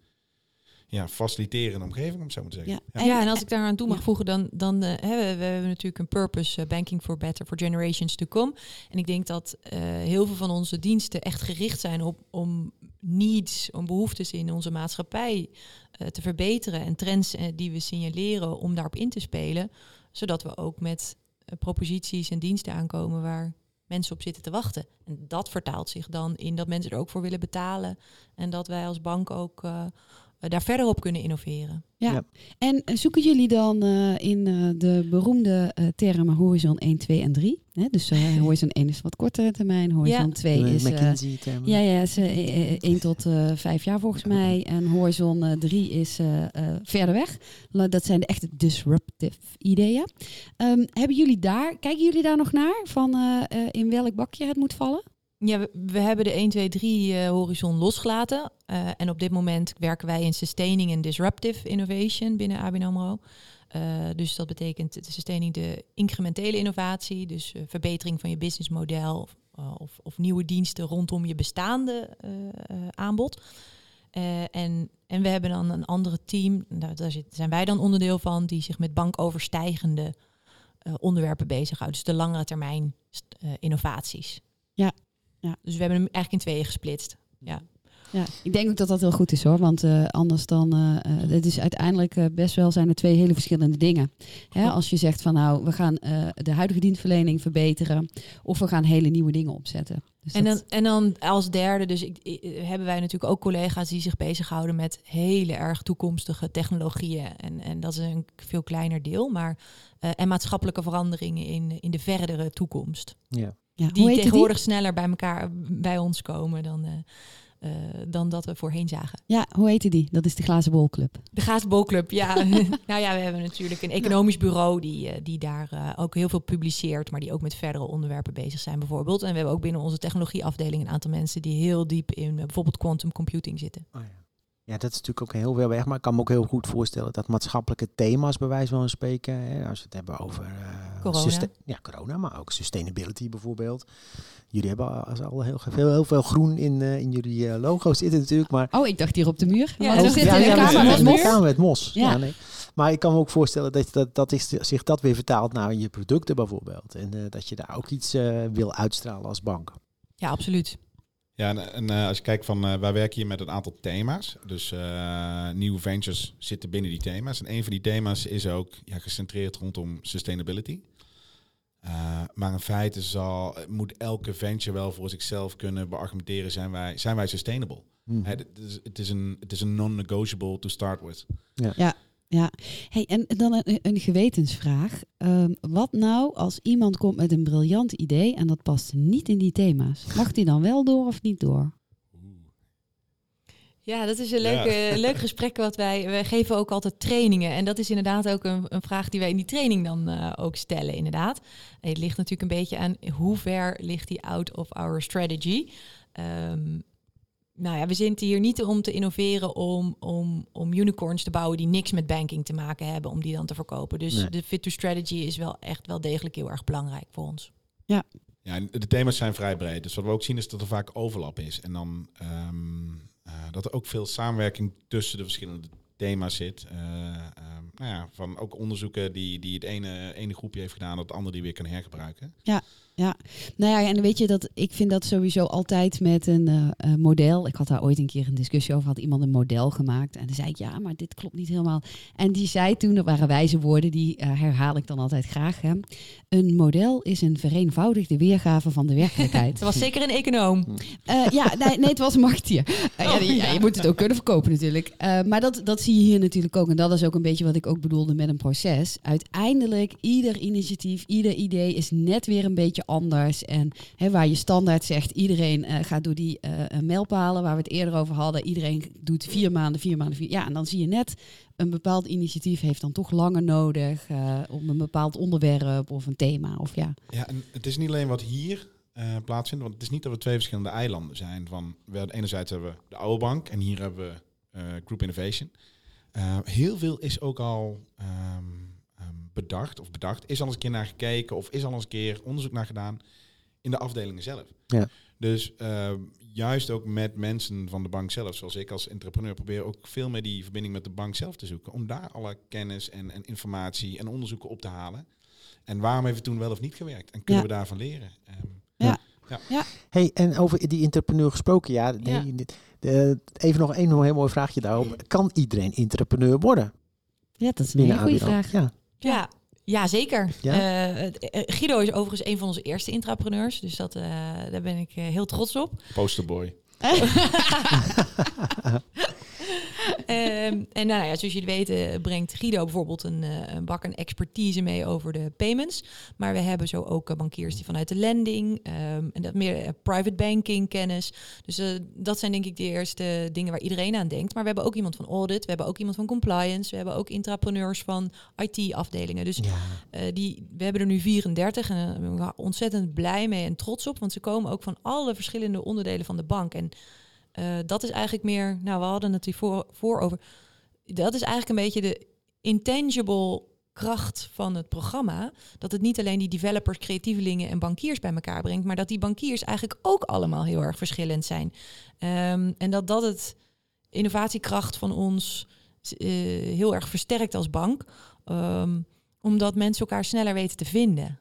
ja, faciliterende omgeving, om het zo maar te zeggen. Ja. En, ja, en als ik daar aan toe mag Ja. voegen, dan, dan eh, hè, we, we hebben natuurlijk een purpose, eh, banking for better, for generations to come. En ik denk dat eh, heel veel van onze diensten echt gericht zijn op om needs, om behoeftes in onze maatschappij eh, te verbeteren en trends eh, die we signaleren om daarop in te spelen, zodat we ook met eh, proposities en diensten aankomen waar mensen op zitten te wachten. En dat vertaalt zich dan in dat mensen er ook voor willen betalen en dat wij als bank ook eh, eh, daar verder op kunnen innoveren. Ja. Ja. En eh, zoeken jullie dan eh, in eh, de beroemde eh, termen horizon 1, 2 en 3? Hè? Dus eh, horizon 1 is wat kortere termijn, horizon Ja. 2 De is... eh, McKinsey-termen. ja, ja, is eh, 1 tot eh 5 jaar volgens mij. En horizon 3 is eh, eh, verder weg. Dat zijn de echte disruptive ideeën. Ehm, hebben jullie daar, kijken jullie daar nog naar? Van eh, eh, in welk bakje het moet vallen? Ja, we, hebben de 1, 2, 3 eh, horizon losgelaten. Eh, en op dit moment werken wij in sustaining en disruptive innovation binnen ABN AMRO. Eh, dus dat betekent de sustaining de incrementele innovatie, dus eh, verbetering van je businessmodel of, of, nieuwe diensten rondom je bestaande aanbod. En, en we hebben dan een andere team, nou, daar zijn wij dan onderdeel van, die zich met bankoverstijgende onderwerpen bezighoudt. Dus de langere termijn innovaties. Ja, ja. Dus we hebben hem eigenlijk in tweeën gesplitst. Ja. Ja, ik denk ook dat dat heel goed is hoor. Want eh, anders dan, eh, eh, het is uiteindelijk eh, best wel zijn er twee hele verschillende dingen. Hè, als je zegt van nou, we gaan eh, de huidige dienstverlening verbeteren. Of we gaan hele nieuwe dingen opzetten. Dus En, dat- dan, en dan als derde, dus ik, ik- hebben wij natuurlijk ook collega's die zich bezighouden met hele erg toekomstige technologieën. En, en dat is een veel kleiner deel, maar eh, en maatschappelijke veranderingen in, in de verdere toekomst. Ja. Ja, hoe Die tegenwoordig sneller bij elkaar bij ons komen dan, eh, eh, dan dat we voorheen zagen. Ja, hoe heette die? Dat is de Glazen Bolclub. De Gaasbolclub, ja. nou ja, we hebben natuurlijk een economisch bureau die, eh, die daar eh, ook heel veel publiceert, maar die ook met verdere onderwerpen bezig zijn bijvoorbeeld. En we hebben ook binnen onze technologieafdeling een aantal mensen die heel diep in bijvoorbeeld quantum computing zitten. Oh ja. ja, dat is natuurlijk ook heel veel weg. Maar ik kan me ook heel goed voorstellen dat maatschappelijke thema's bij wijze van spreken, hè, als we het hebben over eh, Corona. ja, corona, maar ook sustainability bijvoorbeeld. Jullie hebben al- al heel veel, heel veel groen in, eh, in jullie eh, logo zitten natuurlijk, maar Oh, ik dacht hier op de muur. Ja, we zit de kamer met met mos. kamer met mos. Ja. Ja. nee. Maar ik kan me ook voorstellen dat, dat, dat is, zich dat weer vertaalt naar je producten bijvoorbeeld. En eh, dat je daar ook iets eh, wil uitstralen als bank. Ja, absoluut. Ja, en, en, eh, als je kijkt van, eh, wij werken hier met een aantal thema's. Dus eh, nieuwe ventures zitten binnen die thema's. En een van die thema's is ook ja, gecentreerd rondom sustainability. Eh, maar in feite zal, moet elke venture wel voor zichzelf kunnen beargumenteren, zijn wij, zijn wij sustainable? Hè, Het is, het is een, het is een non-negotiable to start with. Hey, en dan een, een gewetensvraag. Ehm, wat nou als iemand komt met een briljant idee en dat past niet in die thema's? Mag die dan wel door of niet door? Ja, dat is een leuk, Ja. eh, leuk gesprek wat wij... Wij geven ook altijd trainingen. En dat is inderdaad ook een, een vraag die wij in die training dan eh, ook stellen, inderdaad. En het ligt natuurlijk een beetje aan hoe ver ligt die out of our strategy. Ehm, nou ja, we zitten hier niet om te innoveren om, om, om unicorns te bouwen die niks met banking te maken hebben, om die dan te verkopen. Dus Nee. de fit to strategy is wel echt wel degelijk heel erg belangrijk voor ons. Ja, en de thema's zijn vrij breed. Dus wat we ook zien is dat er vaak overlap is. En dan ehm, eh, dat er ook veel samenwerking tussen de verschillende thema's zit. Eh, ehm, nou ja, van ook onderzoeken die, die het ene, ene groepje heeft gedaan, dat het andere die weer kan hergebruiken. Nou ja, en weet je dat ik vind dat sowieso altijd met een eh, eh, model. Ik had daar ooit een keer een discussie over. Had iemand een model gemaakt en dan zei ik ja, maar dit klopt niet helemaal. En die zei toen, dat waren wijze woorden, die eh, herhaal ik dan altijd graag. Hè. Een model is een vereenvoudigde weergave van de werkelijkheid. Dat was zeker een econoom. Eh, ja, nee, nee, het was ja, Oh, ja, ja. je moet het ook kunnen verkopen natuurlijk. Eh, maar dat, dat zie je hier natuurlijk ook. En dat is ook een beetje wat ik ook bedoelde met een proces. Uiteindelijk, ieder initiatief, ieder idee is net weer een beetje anders. En hè, waar je standaard zegt, iedereen eh, gaat door die eh, mijlpalen waar we het eerder over hadden. Iedereen doet vier maanden, vier maanden, vier. Ja, en dan zie je net, een bepaald initiatief heeft dan toch langer nodig om een bepaald onderwerp of een thema. Of ja. Ja, en het is niet alleen wat hier plaatsvindt, want het is niet dat we twee verschillende eilanden zijn. Van, we, enerzijds hebben we de oude bank en hier hebben we Group Innovation. Heel veel is ook al ehm, bedacht of bedacht, is al eens een keer naar gekeken of is al eens een keer onderzoek naar gedaan in de afdelingen zelf. Ja. Dus ehm, juist ook met mensen van de bank zelf, zoals ik als entrepreneur, probeer ook veel meer die verbinding met de bank zelf te zoeken. Om daar alle kennis en, en informatie en onderzoeken op te halen. En waarom heeft het toen wel of niet gewerkt? En kunnen Ja. we daarvan leren? Ehm, Hey, en over die entrepreneur gesproken, ja, nee, Ja. dit- de- even nog één heel mooi vraagje daarop. Kan iedereen entrepreneur worden? ja, dat is een hele goede vraag. Ja. Ja, ja zeker. Ja? Eh, eh, Guido is overigens een van onze eerste intrapreneurs. Dus dat, eh, daar ben ik heel trots op. posterboy. Ehm, en nou ja, zoals jullie weten brengt Guido bijvoorbeeld een, eh, een bak aan expertise mee over de payments. Maar we hebben zo ook eh, bankiers die vanuit de lending ehm, en dat meer eh, private banking kennis. Dus dat zijn denk ik de eerste dingen waar iedereen aan denkt. Maar we hebben ook iemand van audit, we hebben ook iemand van compliance, we hebben ook intrapreneurs van IT-afdelingen. Dus ja. die, we hebben er nu 34 en daar ben ik ontzettend blij mee en trots op. Want ze komen ook van alle verschillende onderdelen van de bank. En eh, dat is eigenlijk meer, nou we hadden het hiervoor voor over. Dat is eigenlijk een beetje de intangible kracht van het programma. Dat het niet alleen die developers, creatievelingen en bankiers bij elkaar brengt. Maar dat die bankiers eigenlijk ook allemaal heel erg verschillend zijn. Ehm, en dat dat het innovatiekracht van ons eh, heel erg versterkt als bank. Ehm, omdat mensen elkaar sneller weten te vinden.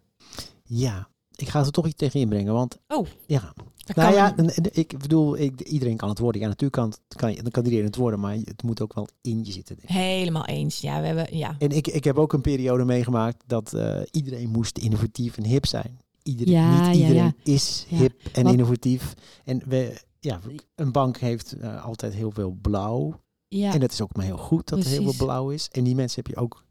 ja, ik ga er toch iets tegen inbrengen, want Oh, ja. Dat Nou kan ja, ik bedoel, ik, iedereen kan het worden. Ja, natuurlijk kan, het, kan, je- dan kan iedereen het worden, maar het moet ook wel in je zitten. helemaal eens. Ja, we hebben ja. En ik, ik heb ook een periode meegemaakt dat eh, iedereen moest innovatief en hip zijn. Iedereen, Ja, niet iedereen ja. is hip en Want- innovatief. En we, ja, een bank heeft eh, altijd heel veel blauw. Ja. En het is ook maar heel goed dat er heel veel blauw is. En die mensen heb je ook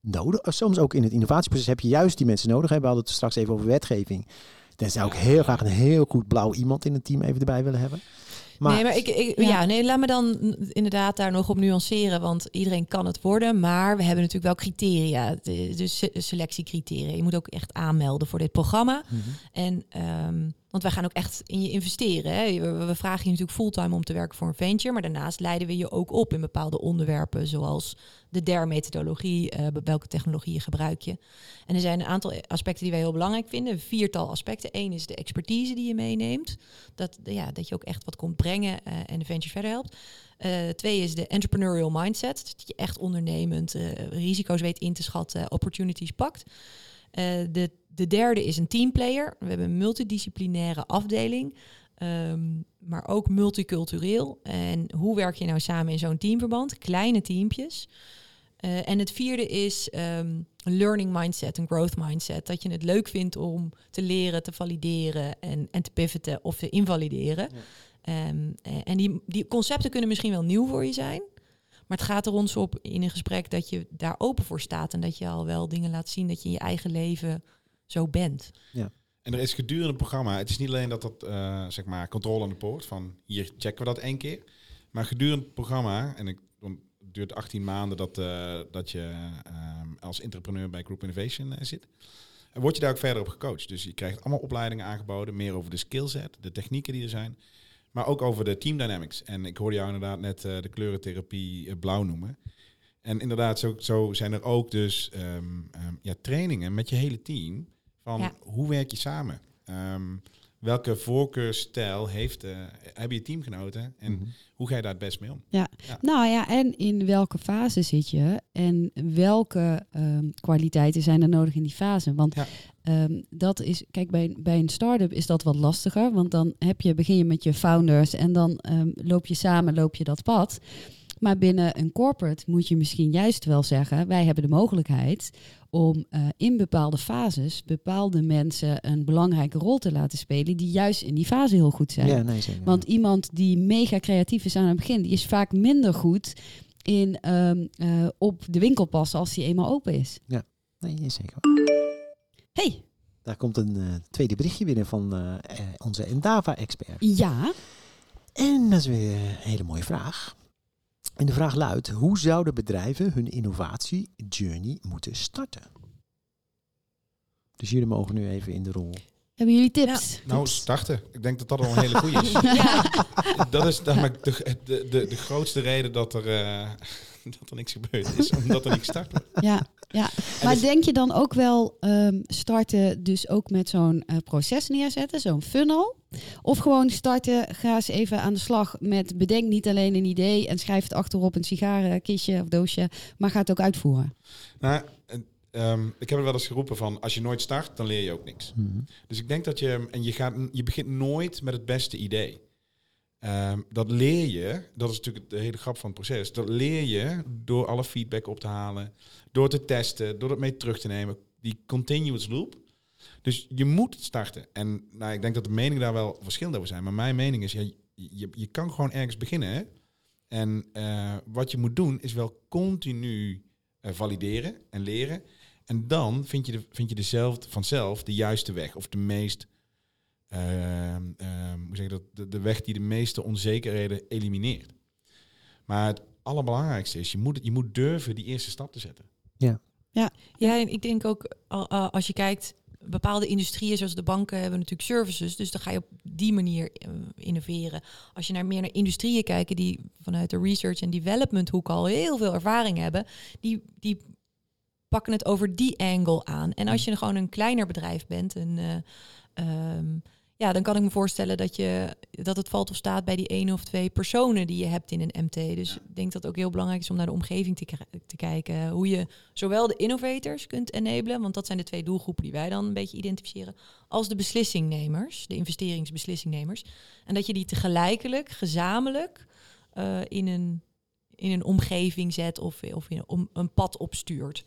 nodig. Soms ook in het innovatieproces heb je juist die mensen nodig. hè. We hadden het straks even over wetgeving. Dan zou ik heel graag een heel goed blauw iemand in het team even erbij willen hebben. Maar, nee, maar ik, ik, Ja. ja. nee, laat me dan inderdaad daar nog op nuanceren, want iedereen kan het worden, maar we hebben natuurlijk wel criteria, de- dus se- selectiecriteria. Je moet ook echt aanmelden voor dit programma. Mhm. En um, want wij gaan ook echt in je investeren. Hè. We, vragen je natuurlijk fulltime om te werken voor een venture, maar daarnaast leiden we je ook op in bepaalde onderwerpen, zoals de DER-methodologie, eh, welke technologieën gebruik je. En er zijn een aantal aspecten die wij heel belangrijk vinden. Viertal aspecten. Eén is de expertise die je meeneemt. Dat, ja, dat je ook echt wat komt brengen eh, en de venture verder helpt. Uh, twee is de entrepreneurial mindset. Dat je echt ondernemend risico's weet in te schatten, opportunities pakt. De, de derde is een teamplayer. We hebben een multidisciplinaire afdeling. Um, maar ook multicultureel. En hoe werk je nou samen in zo'n teamverband? Kleine teampjes. Uh, en het vierde is um, een learning mindset, een growth mindset. Dat je het leuk vindt om te leren, te valideren en, en te pivoten of te invalideren. Ja. Um, en die, die concepten kunnen misschien wel nieuw voor je zijn. Maar het gaat er ons op in een gesprek dat je daar open voor staat. En dat je al wel dingen laat zien dat je in je eigen leven zo bent. Ja. En er is gedurende het programma, het is niet alleen dat dat, uh, zeg maar, controle aan de poort, van hier checken we dat één keer. Maar gedurende het programma, en ik, het duurt 18 maanden dat, eh, dat je ehm, als entrepreneur bij Group Innovation eh, zit, en word je daar ook verder op gecoacht. Dus je krijgt allemaal opleidingen aangeboden, meer over de skillset, de technieken die er zijn, maar ook over de team dynamics. En ik hoorde jou inderdaad net eh, de kleurentherapie eh, blauw noemen. En inderdaad, zo, zo zijn er ook dus ehm, ehm, ja, trainingen met je hele team. Van Ja. hoe werk je samen? Ehm, welke voorkeurstijl heeft, eh hebben je teamgenoten? En Mhm. hoe ga je daar het best mee om? Nou ja, en in welke fase zit je en welke ehm, kwaliteiten zijn er nodig in die fase? Want Ja. ehm, dat is, kijk, bij, bij een start-up is dat wat lastiger, want dan heb je, begin je met je founders en dan ehm, loop je samen, loop je dat pad. Maar binnen een corporate moet je misschien juist wel zeggen, wij hebben de mogelijkheid om eh, in bepaalde fases bepaalde mensen een belangrijke rol te laten spelen die juist in die fase heel goed zijn. Ja, nee, zeker. Want iemand die mega creatief is aan het begin, die is vaak minder goed in ehm, eh, op de winkel passen als die eenmaal open is. Nee, zeker. Hey, Daar komt een eh, tweede berichtje binnen van onze Endava-expert. ja. En dat is weer een hele mooie vraag. En de vraag luidt, hoe zouden bedrijven hun innovatie-journey moeten starten? Dus jullie mogen nu even in de rol. Hebben jullie tips? Nou, starten. Ik denk dat dat al een hele goede is. Ja. dat is namelijk de, de, de, de grootste reden dat er, eh, dat er niks gebeurd is. Omdat er niet gestart wordt. Ja, ja. Maar denk je dan ook wel ehm, starten dus ook met zo'n eh, proces neerzetten, zo'n funnel? Of gewoon starten, ga eens even aan de slag met bedenk niet alleen een idee en schrijf het achterop een sigarenkistje of doosje, maar ga het ook uitvoeren. Nou, eh, ehm, ik heb er wel eens geroepen van, als je nooit start, dan leer je ook niks. Mhm. Dus ik denk dat je, en je, gaat, je begint nooit met het beste idee. Ehm, dat leer je, dat is natuurlijk de hele grap van het proces, dat leer je door alle feedback op te halen, door te testen, door het mee terug te nemen, die continuous loop. Dus je moet starten. En nou, ik denk dat de meningen daar wel verschillend over zijn, maar mijn mening is, ja, je, je kan gewoon ergens beginnen. En eh, wat je moet doen, is wel continu eh, valideren en leren. En dan vind je, de, vind je dezelfde, vanzelf de juiste weg. Of de meest, hoe zeg je dat, de, de weg die de meeste onzekerheden elimineert. Maar het allerbelangrijkste is, je moet, je moet durven die eerste stap te zetten. Ja, en ik denk ook al- al- als je kijkt, bepaalde industrieën zoals de banken hebben natuurlijk services, dus dan ga je op die manier eh, innoveren. Als je naar meer naar industrieën kijkt die vanuit de research en development hoek al heel veel ervaring hebben, die, die pakken het over die angle aan. En als je gewoon een kleiner bedrijf bent, een, eh, ehm, ja, dan kan ik me voorstellen dat, je, dat het valt of staat bij die één of twee personen die je hebt in een MT. Dus ik denk dat het ook heel belangrijk is om naar de omgeving te, kijken. Hoe je zowel de innovators kunt enablen, want dat zijn de twee doelgroepen die wij dan een beetje identificeren, als de beslissingnemers, de investeringsbeslissingnemers. En dat je die tegelijkertijd gezamenlijk eh, in, een, in een omgeving zet of, of in een, om, een pad opstuurt.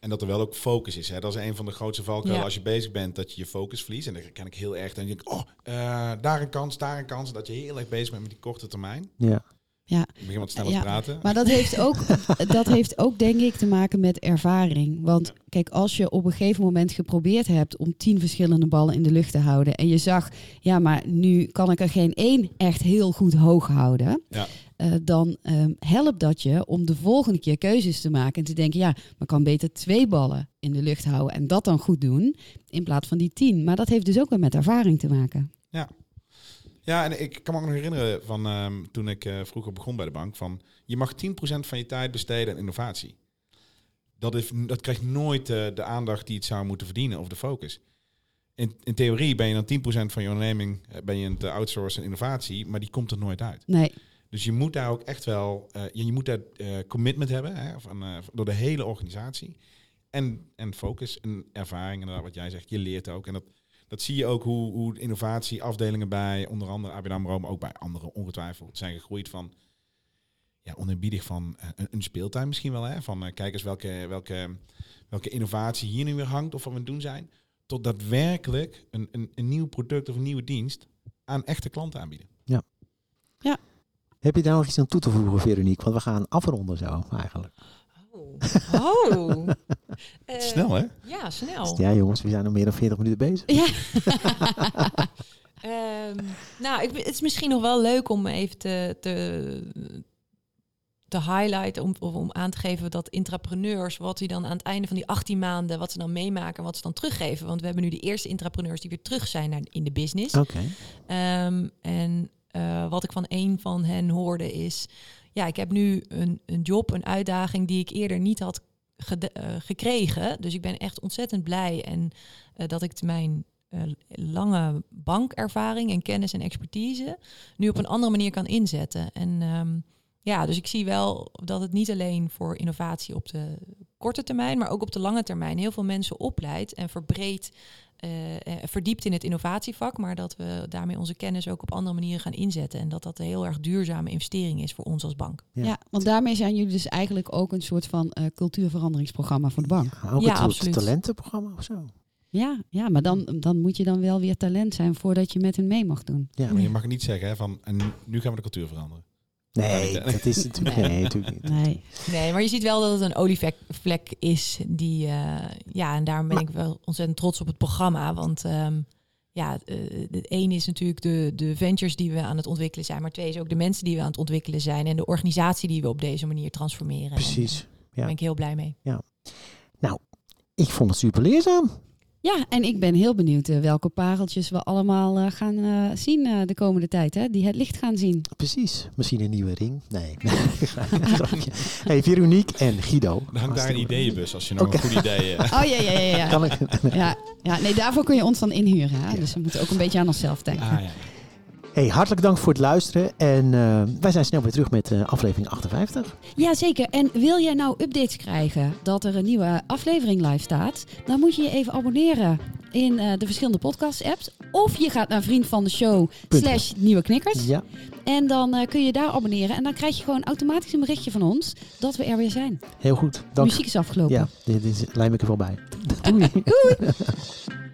En dat er wel ook focus is. Hè? Dat is een van de grootste valkuilen Ja. als je bezig bent, dat je je focus verliest. En dat ken ik heel erg. Dan denk ik, oh, eh, daar een kans, daar een kans. Dat je heel erg bezig bent met die korte termijn. Ja. Ik begin wat sneller Ja, te praten. Maar dat heeft, ook, dat heeft ook, denk ik, te maken met ervaring. Want kijk, als je op een gegeven moment geprobeerd hebt om tien verschillende ballen in de lucht te houden. en je zag, ja, maar nu kan ik er geen één echt heel goed hoog houden. Ja. Eh, dan ehm, helpt dat je om de volgende keer keuzes te maken. En te denken, ja, maar kan beter twee ballen in de lucht houden. en dat dan goed doen. in plaats van die tien. Maar dat heeft dus ook weer met ervaring te maken. Ja, en ik kan me ook nog herinneren van ehm, toen ik eh, vroeger begon bij de bank. Van, je mag 10% van je tijd besteden aan innovatie. Dat, is, dat krijgt nooit eh, de aandacht die het zou moeten verdienen of de focus. In, in theorie ben je dan 10% van je onderneming ben je aan het outsourcen innovatie, maar die komt er nooit uit. Nee, Dus je moet daar ook echt wel, eh, je, je moet daar eh, commitment hebben hè, van, eh, door de hele organisatie. En, en focus en ervaring, inderdaad wat jij zegt, je leert ook. En dat, dat zie je ook hoe, hoe innovatieafdelingen bij onder andere ABN AMRO, maar ook bij anderen ongetwijfeld zijn gegroeid van, ja, oneerbiedig van een, een speeltuin misschien wel. Hè, van kijk eens welke, welke, welke innovatie hier nu weer hangt of wat we aan het doen zijn. Tot daadwerkelijk een, een, een nieuw product of een nieuwe dienst aan echte klanten aanbieden. Heb je daar nog iets aan toe te voegen, Veronique? Want we gaan afronden zo, eigenlijk. Oh. oh. Eh, Snel hè? Ja, snel. Ja, jongens, we zijn al meer dan 40 minuten bezig. ja. Ehm, Nou, ik, het is misschien nog wel leuk om even te, te, te highlighten, om, of om aan te geven dat intrapreneurs, wat die dan aan het einde van die 18 maanden, wat ze dan meemaken, wat ze dan teruggeven. Want we hebben nu de eerste intrapreneurs die weer terug zijn naar, in de business. Oké. Ehm, en eh, wat ik van een van hen hoorde is, ja, ik heb nu een, een job, een uitdaging die ik eerder niet had eh, gekregen. Dus ik ben echt ontzettend blij en eh, dat ik mijn lange bankervaring en kennis en expertise nu op een andere manier kan inzetten. En ehm, ja, dus ik zie wel dat het niet alleen voor innovatie op de korte termijn, maar ook op de lange termijn heel veel mensen opleidt en verbreedt, eh, eh, verdiept in het innovatievak, maar dat we daarmee onze kennis ook op andere manieren gaan inzetten en dat dat een heel erg duurzame investering is voor ons als bank. Ja. Ja. want daarmee zijn jullie dus eigenlijk ook een soort van eh, cultuurveranderingsprogramma voor de bank. Ja, ook Ja, een soort talentenprogramma of zo. Ja, ja maar dan, dan moet je dan wel weer talent zijn voordat je met hen mee mag doen. Ja. Maar je mag niet zeggen hè, van, en nu gaan we de cultuur veranderen. Nee, dat is natuurlijk, nee, natuurlijk niet. Nee. Nee, maar je ziet wel dat het een olievlek is die, eh, ja, en daarom ben ik wel ontzettend trots op het programma, want ehm, ja, eh, het één is natuurlijk de, de ventures die we aan het ontwikkelen zijn, maar twee is ook de mensen die we aan het ontwikkelen zijn en de organisatie die we op deze manier transformeren. En, Precies. eh, daar ben ik heel blij mee. Ik vond het super leerzaam. Ja, en ik ben heel benieuwd eh, welke pareltjes we allemaal eh, gaan eh, zien eh, de komende tijd. Hè? Die het licht gaan zien. Precies. Misschien een nieuwe ring. Nee. Hey, Veronique en Guido. Dan hangt daar een ideeënbus als je nog een goed idee hebt. Oh ja, ja, ja. ja. Kan ik? Ja, ja, nee, daarvoor kun je ons dan inhuren. Hè? Dus we moeten ook een beetje aan onszelf denken. Ah, ja. Hey, hartelijk dank voor het luisteren. En eh, wij zijn snel weer terug met eh, aflevering 58. Ja, zeker. En wil jij nou updates krijgen dat er een nieuwe aflevering live staat? Dan moet je je even abonneren in eh, de verschillende podcast-apps. Of je gaat naar vriend van de show slash nieuwe knikkers. Ja, En dan kun je daar abonneren. En dan krijg je gewoon automatisch een berichtje van ons dat we er weer zijn. heel goed. Dank. Muziek is afgelopen. Ja, dit is, lijm ik er wel bij. Doei.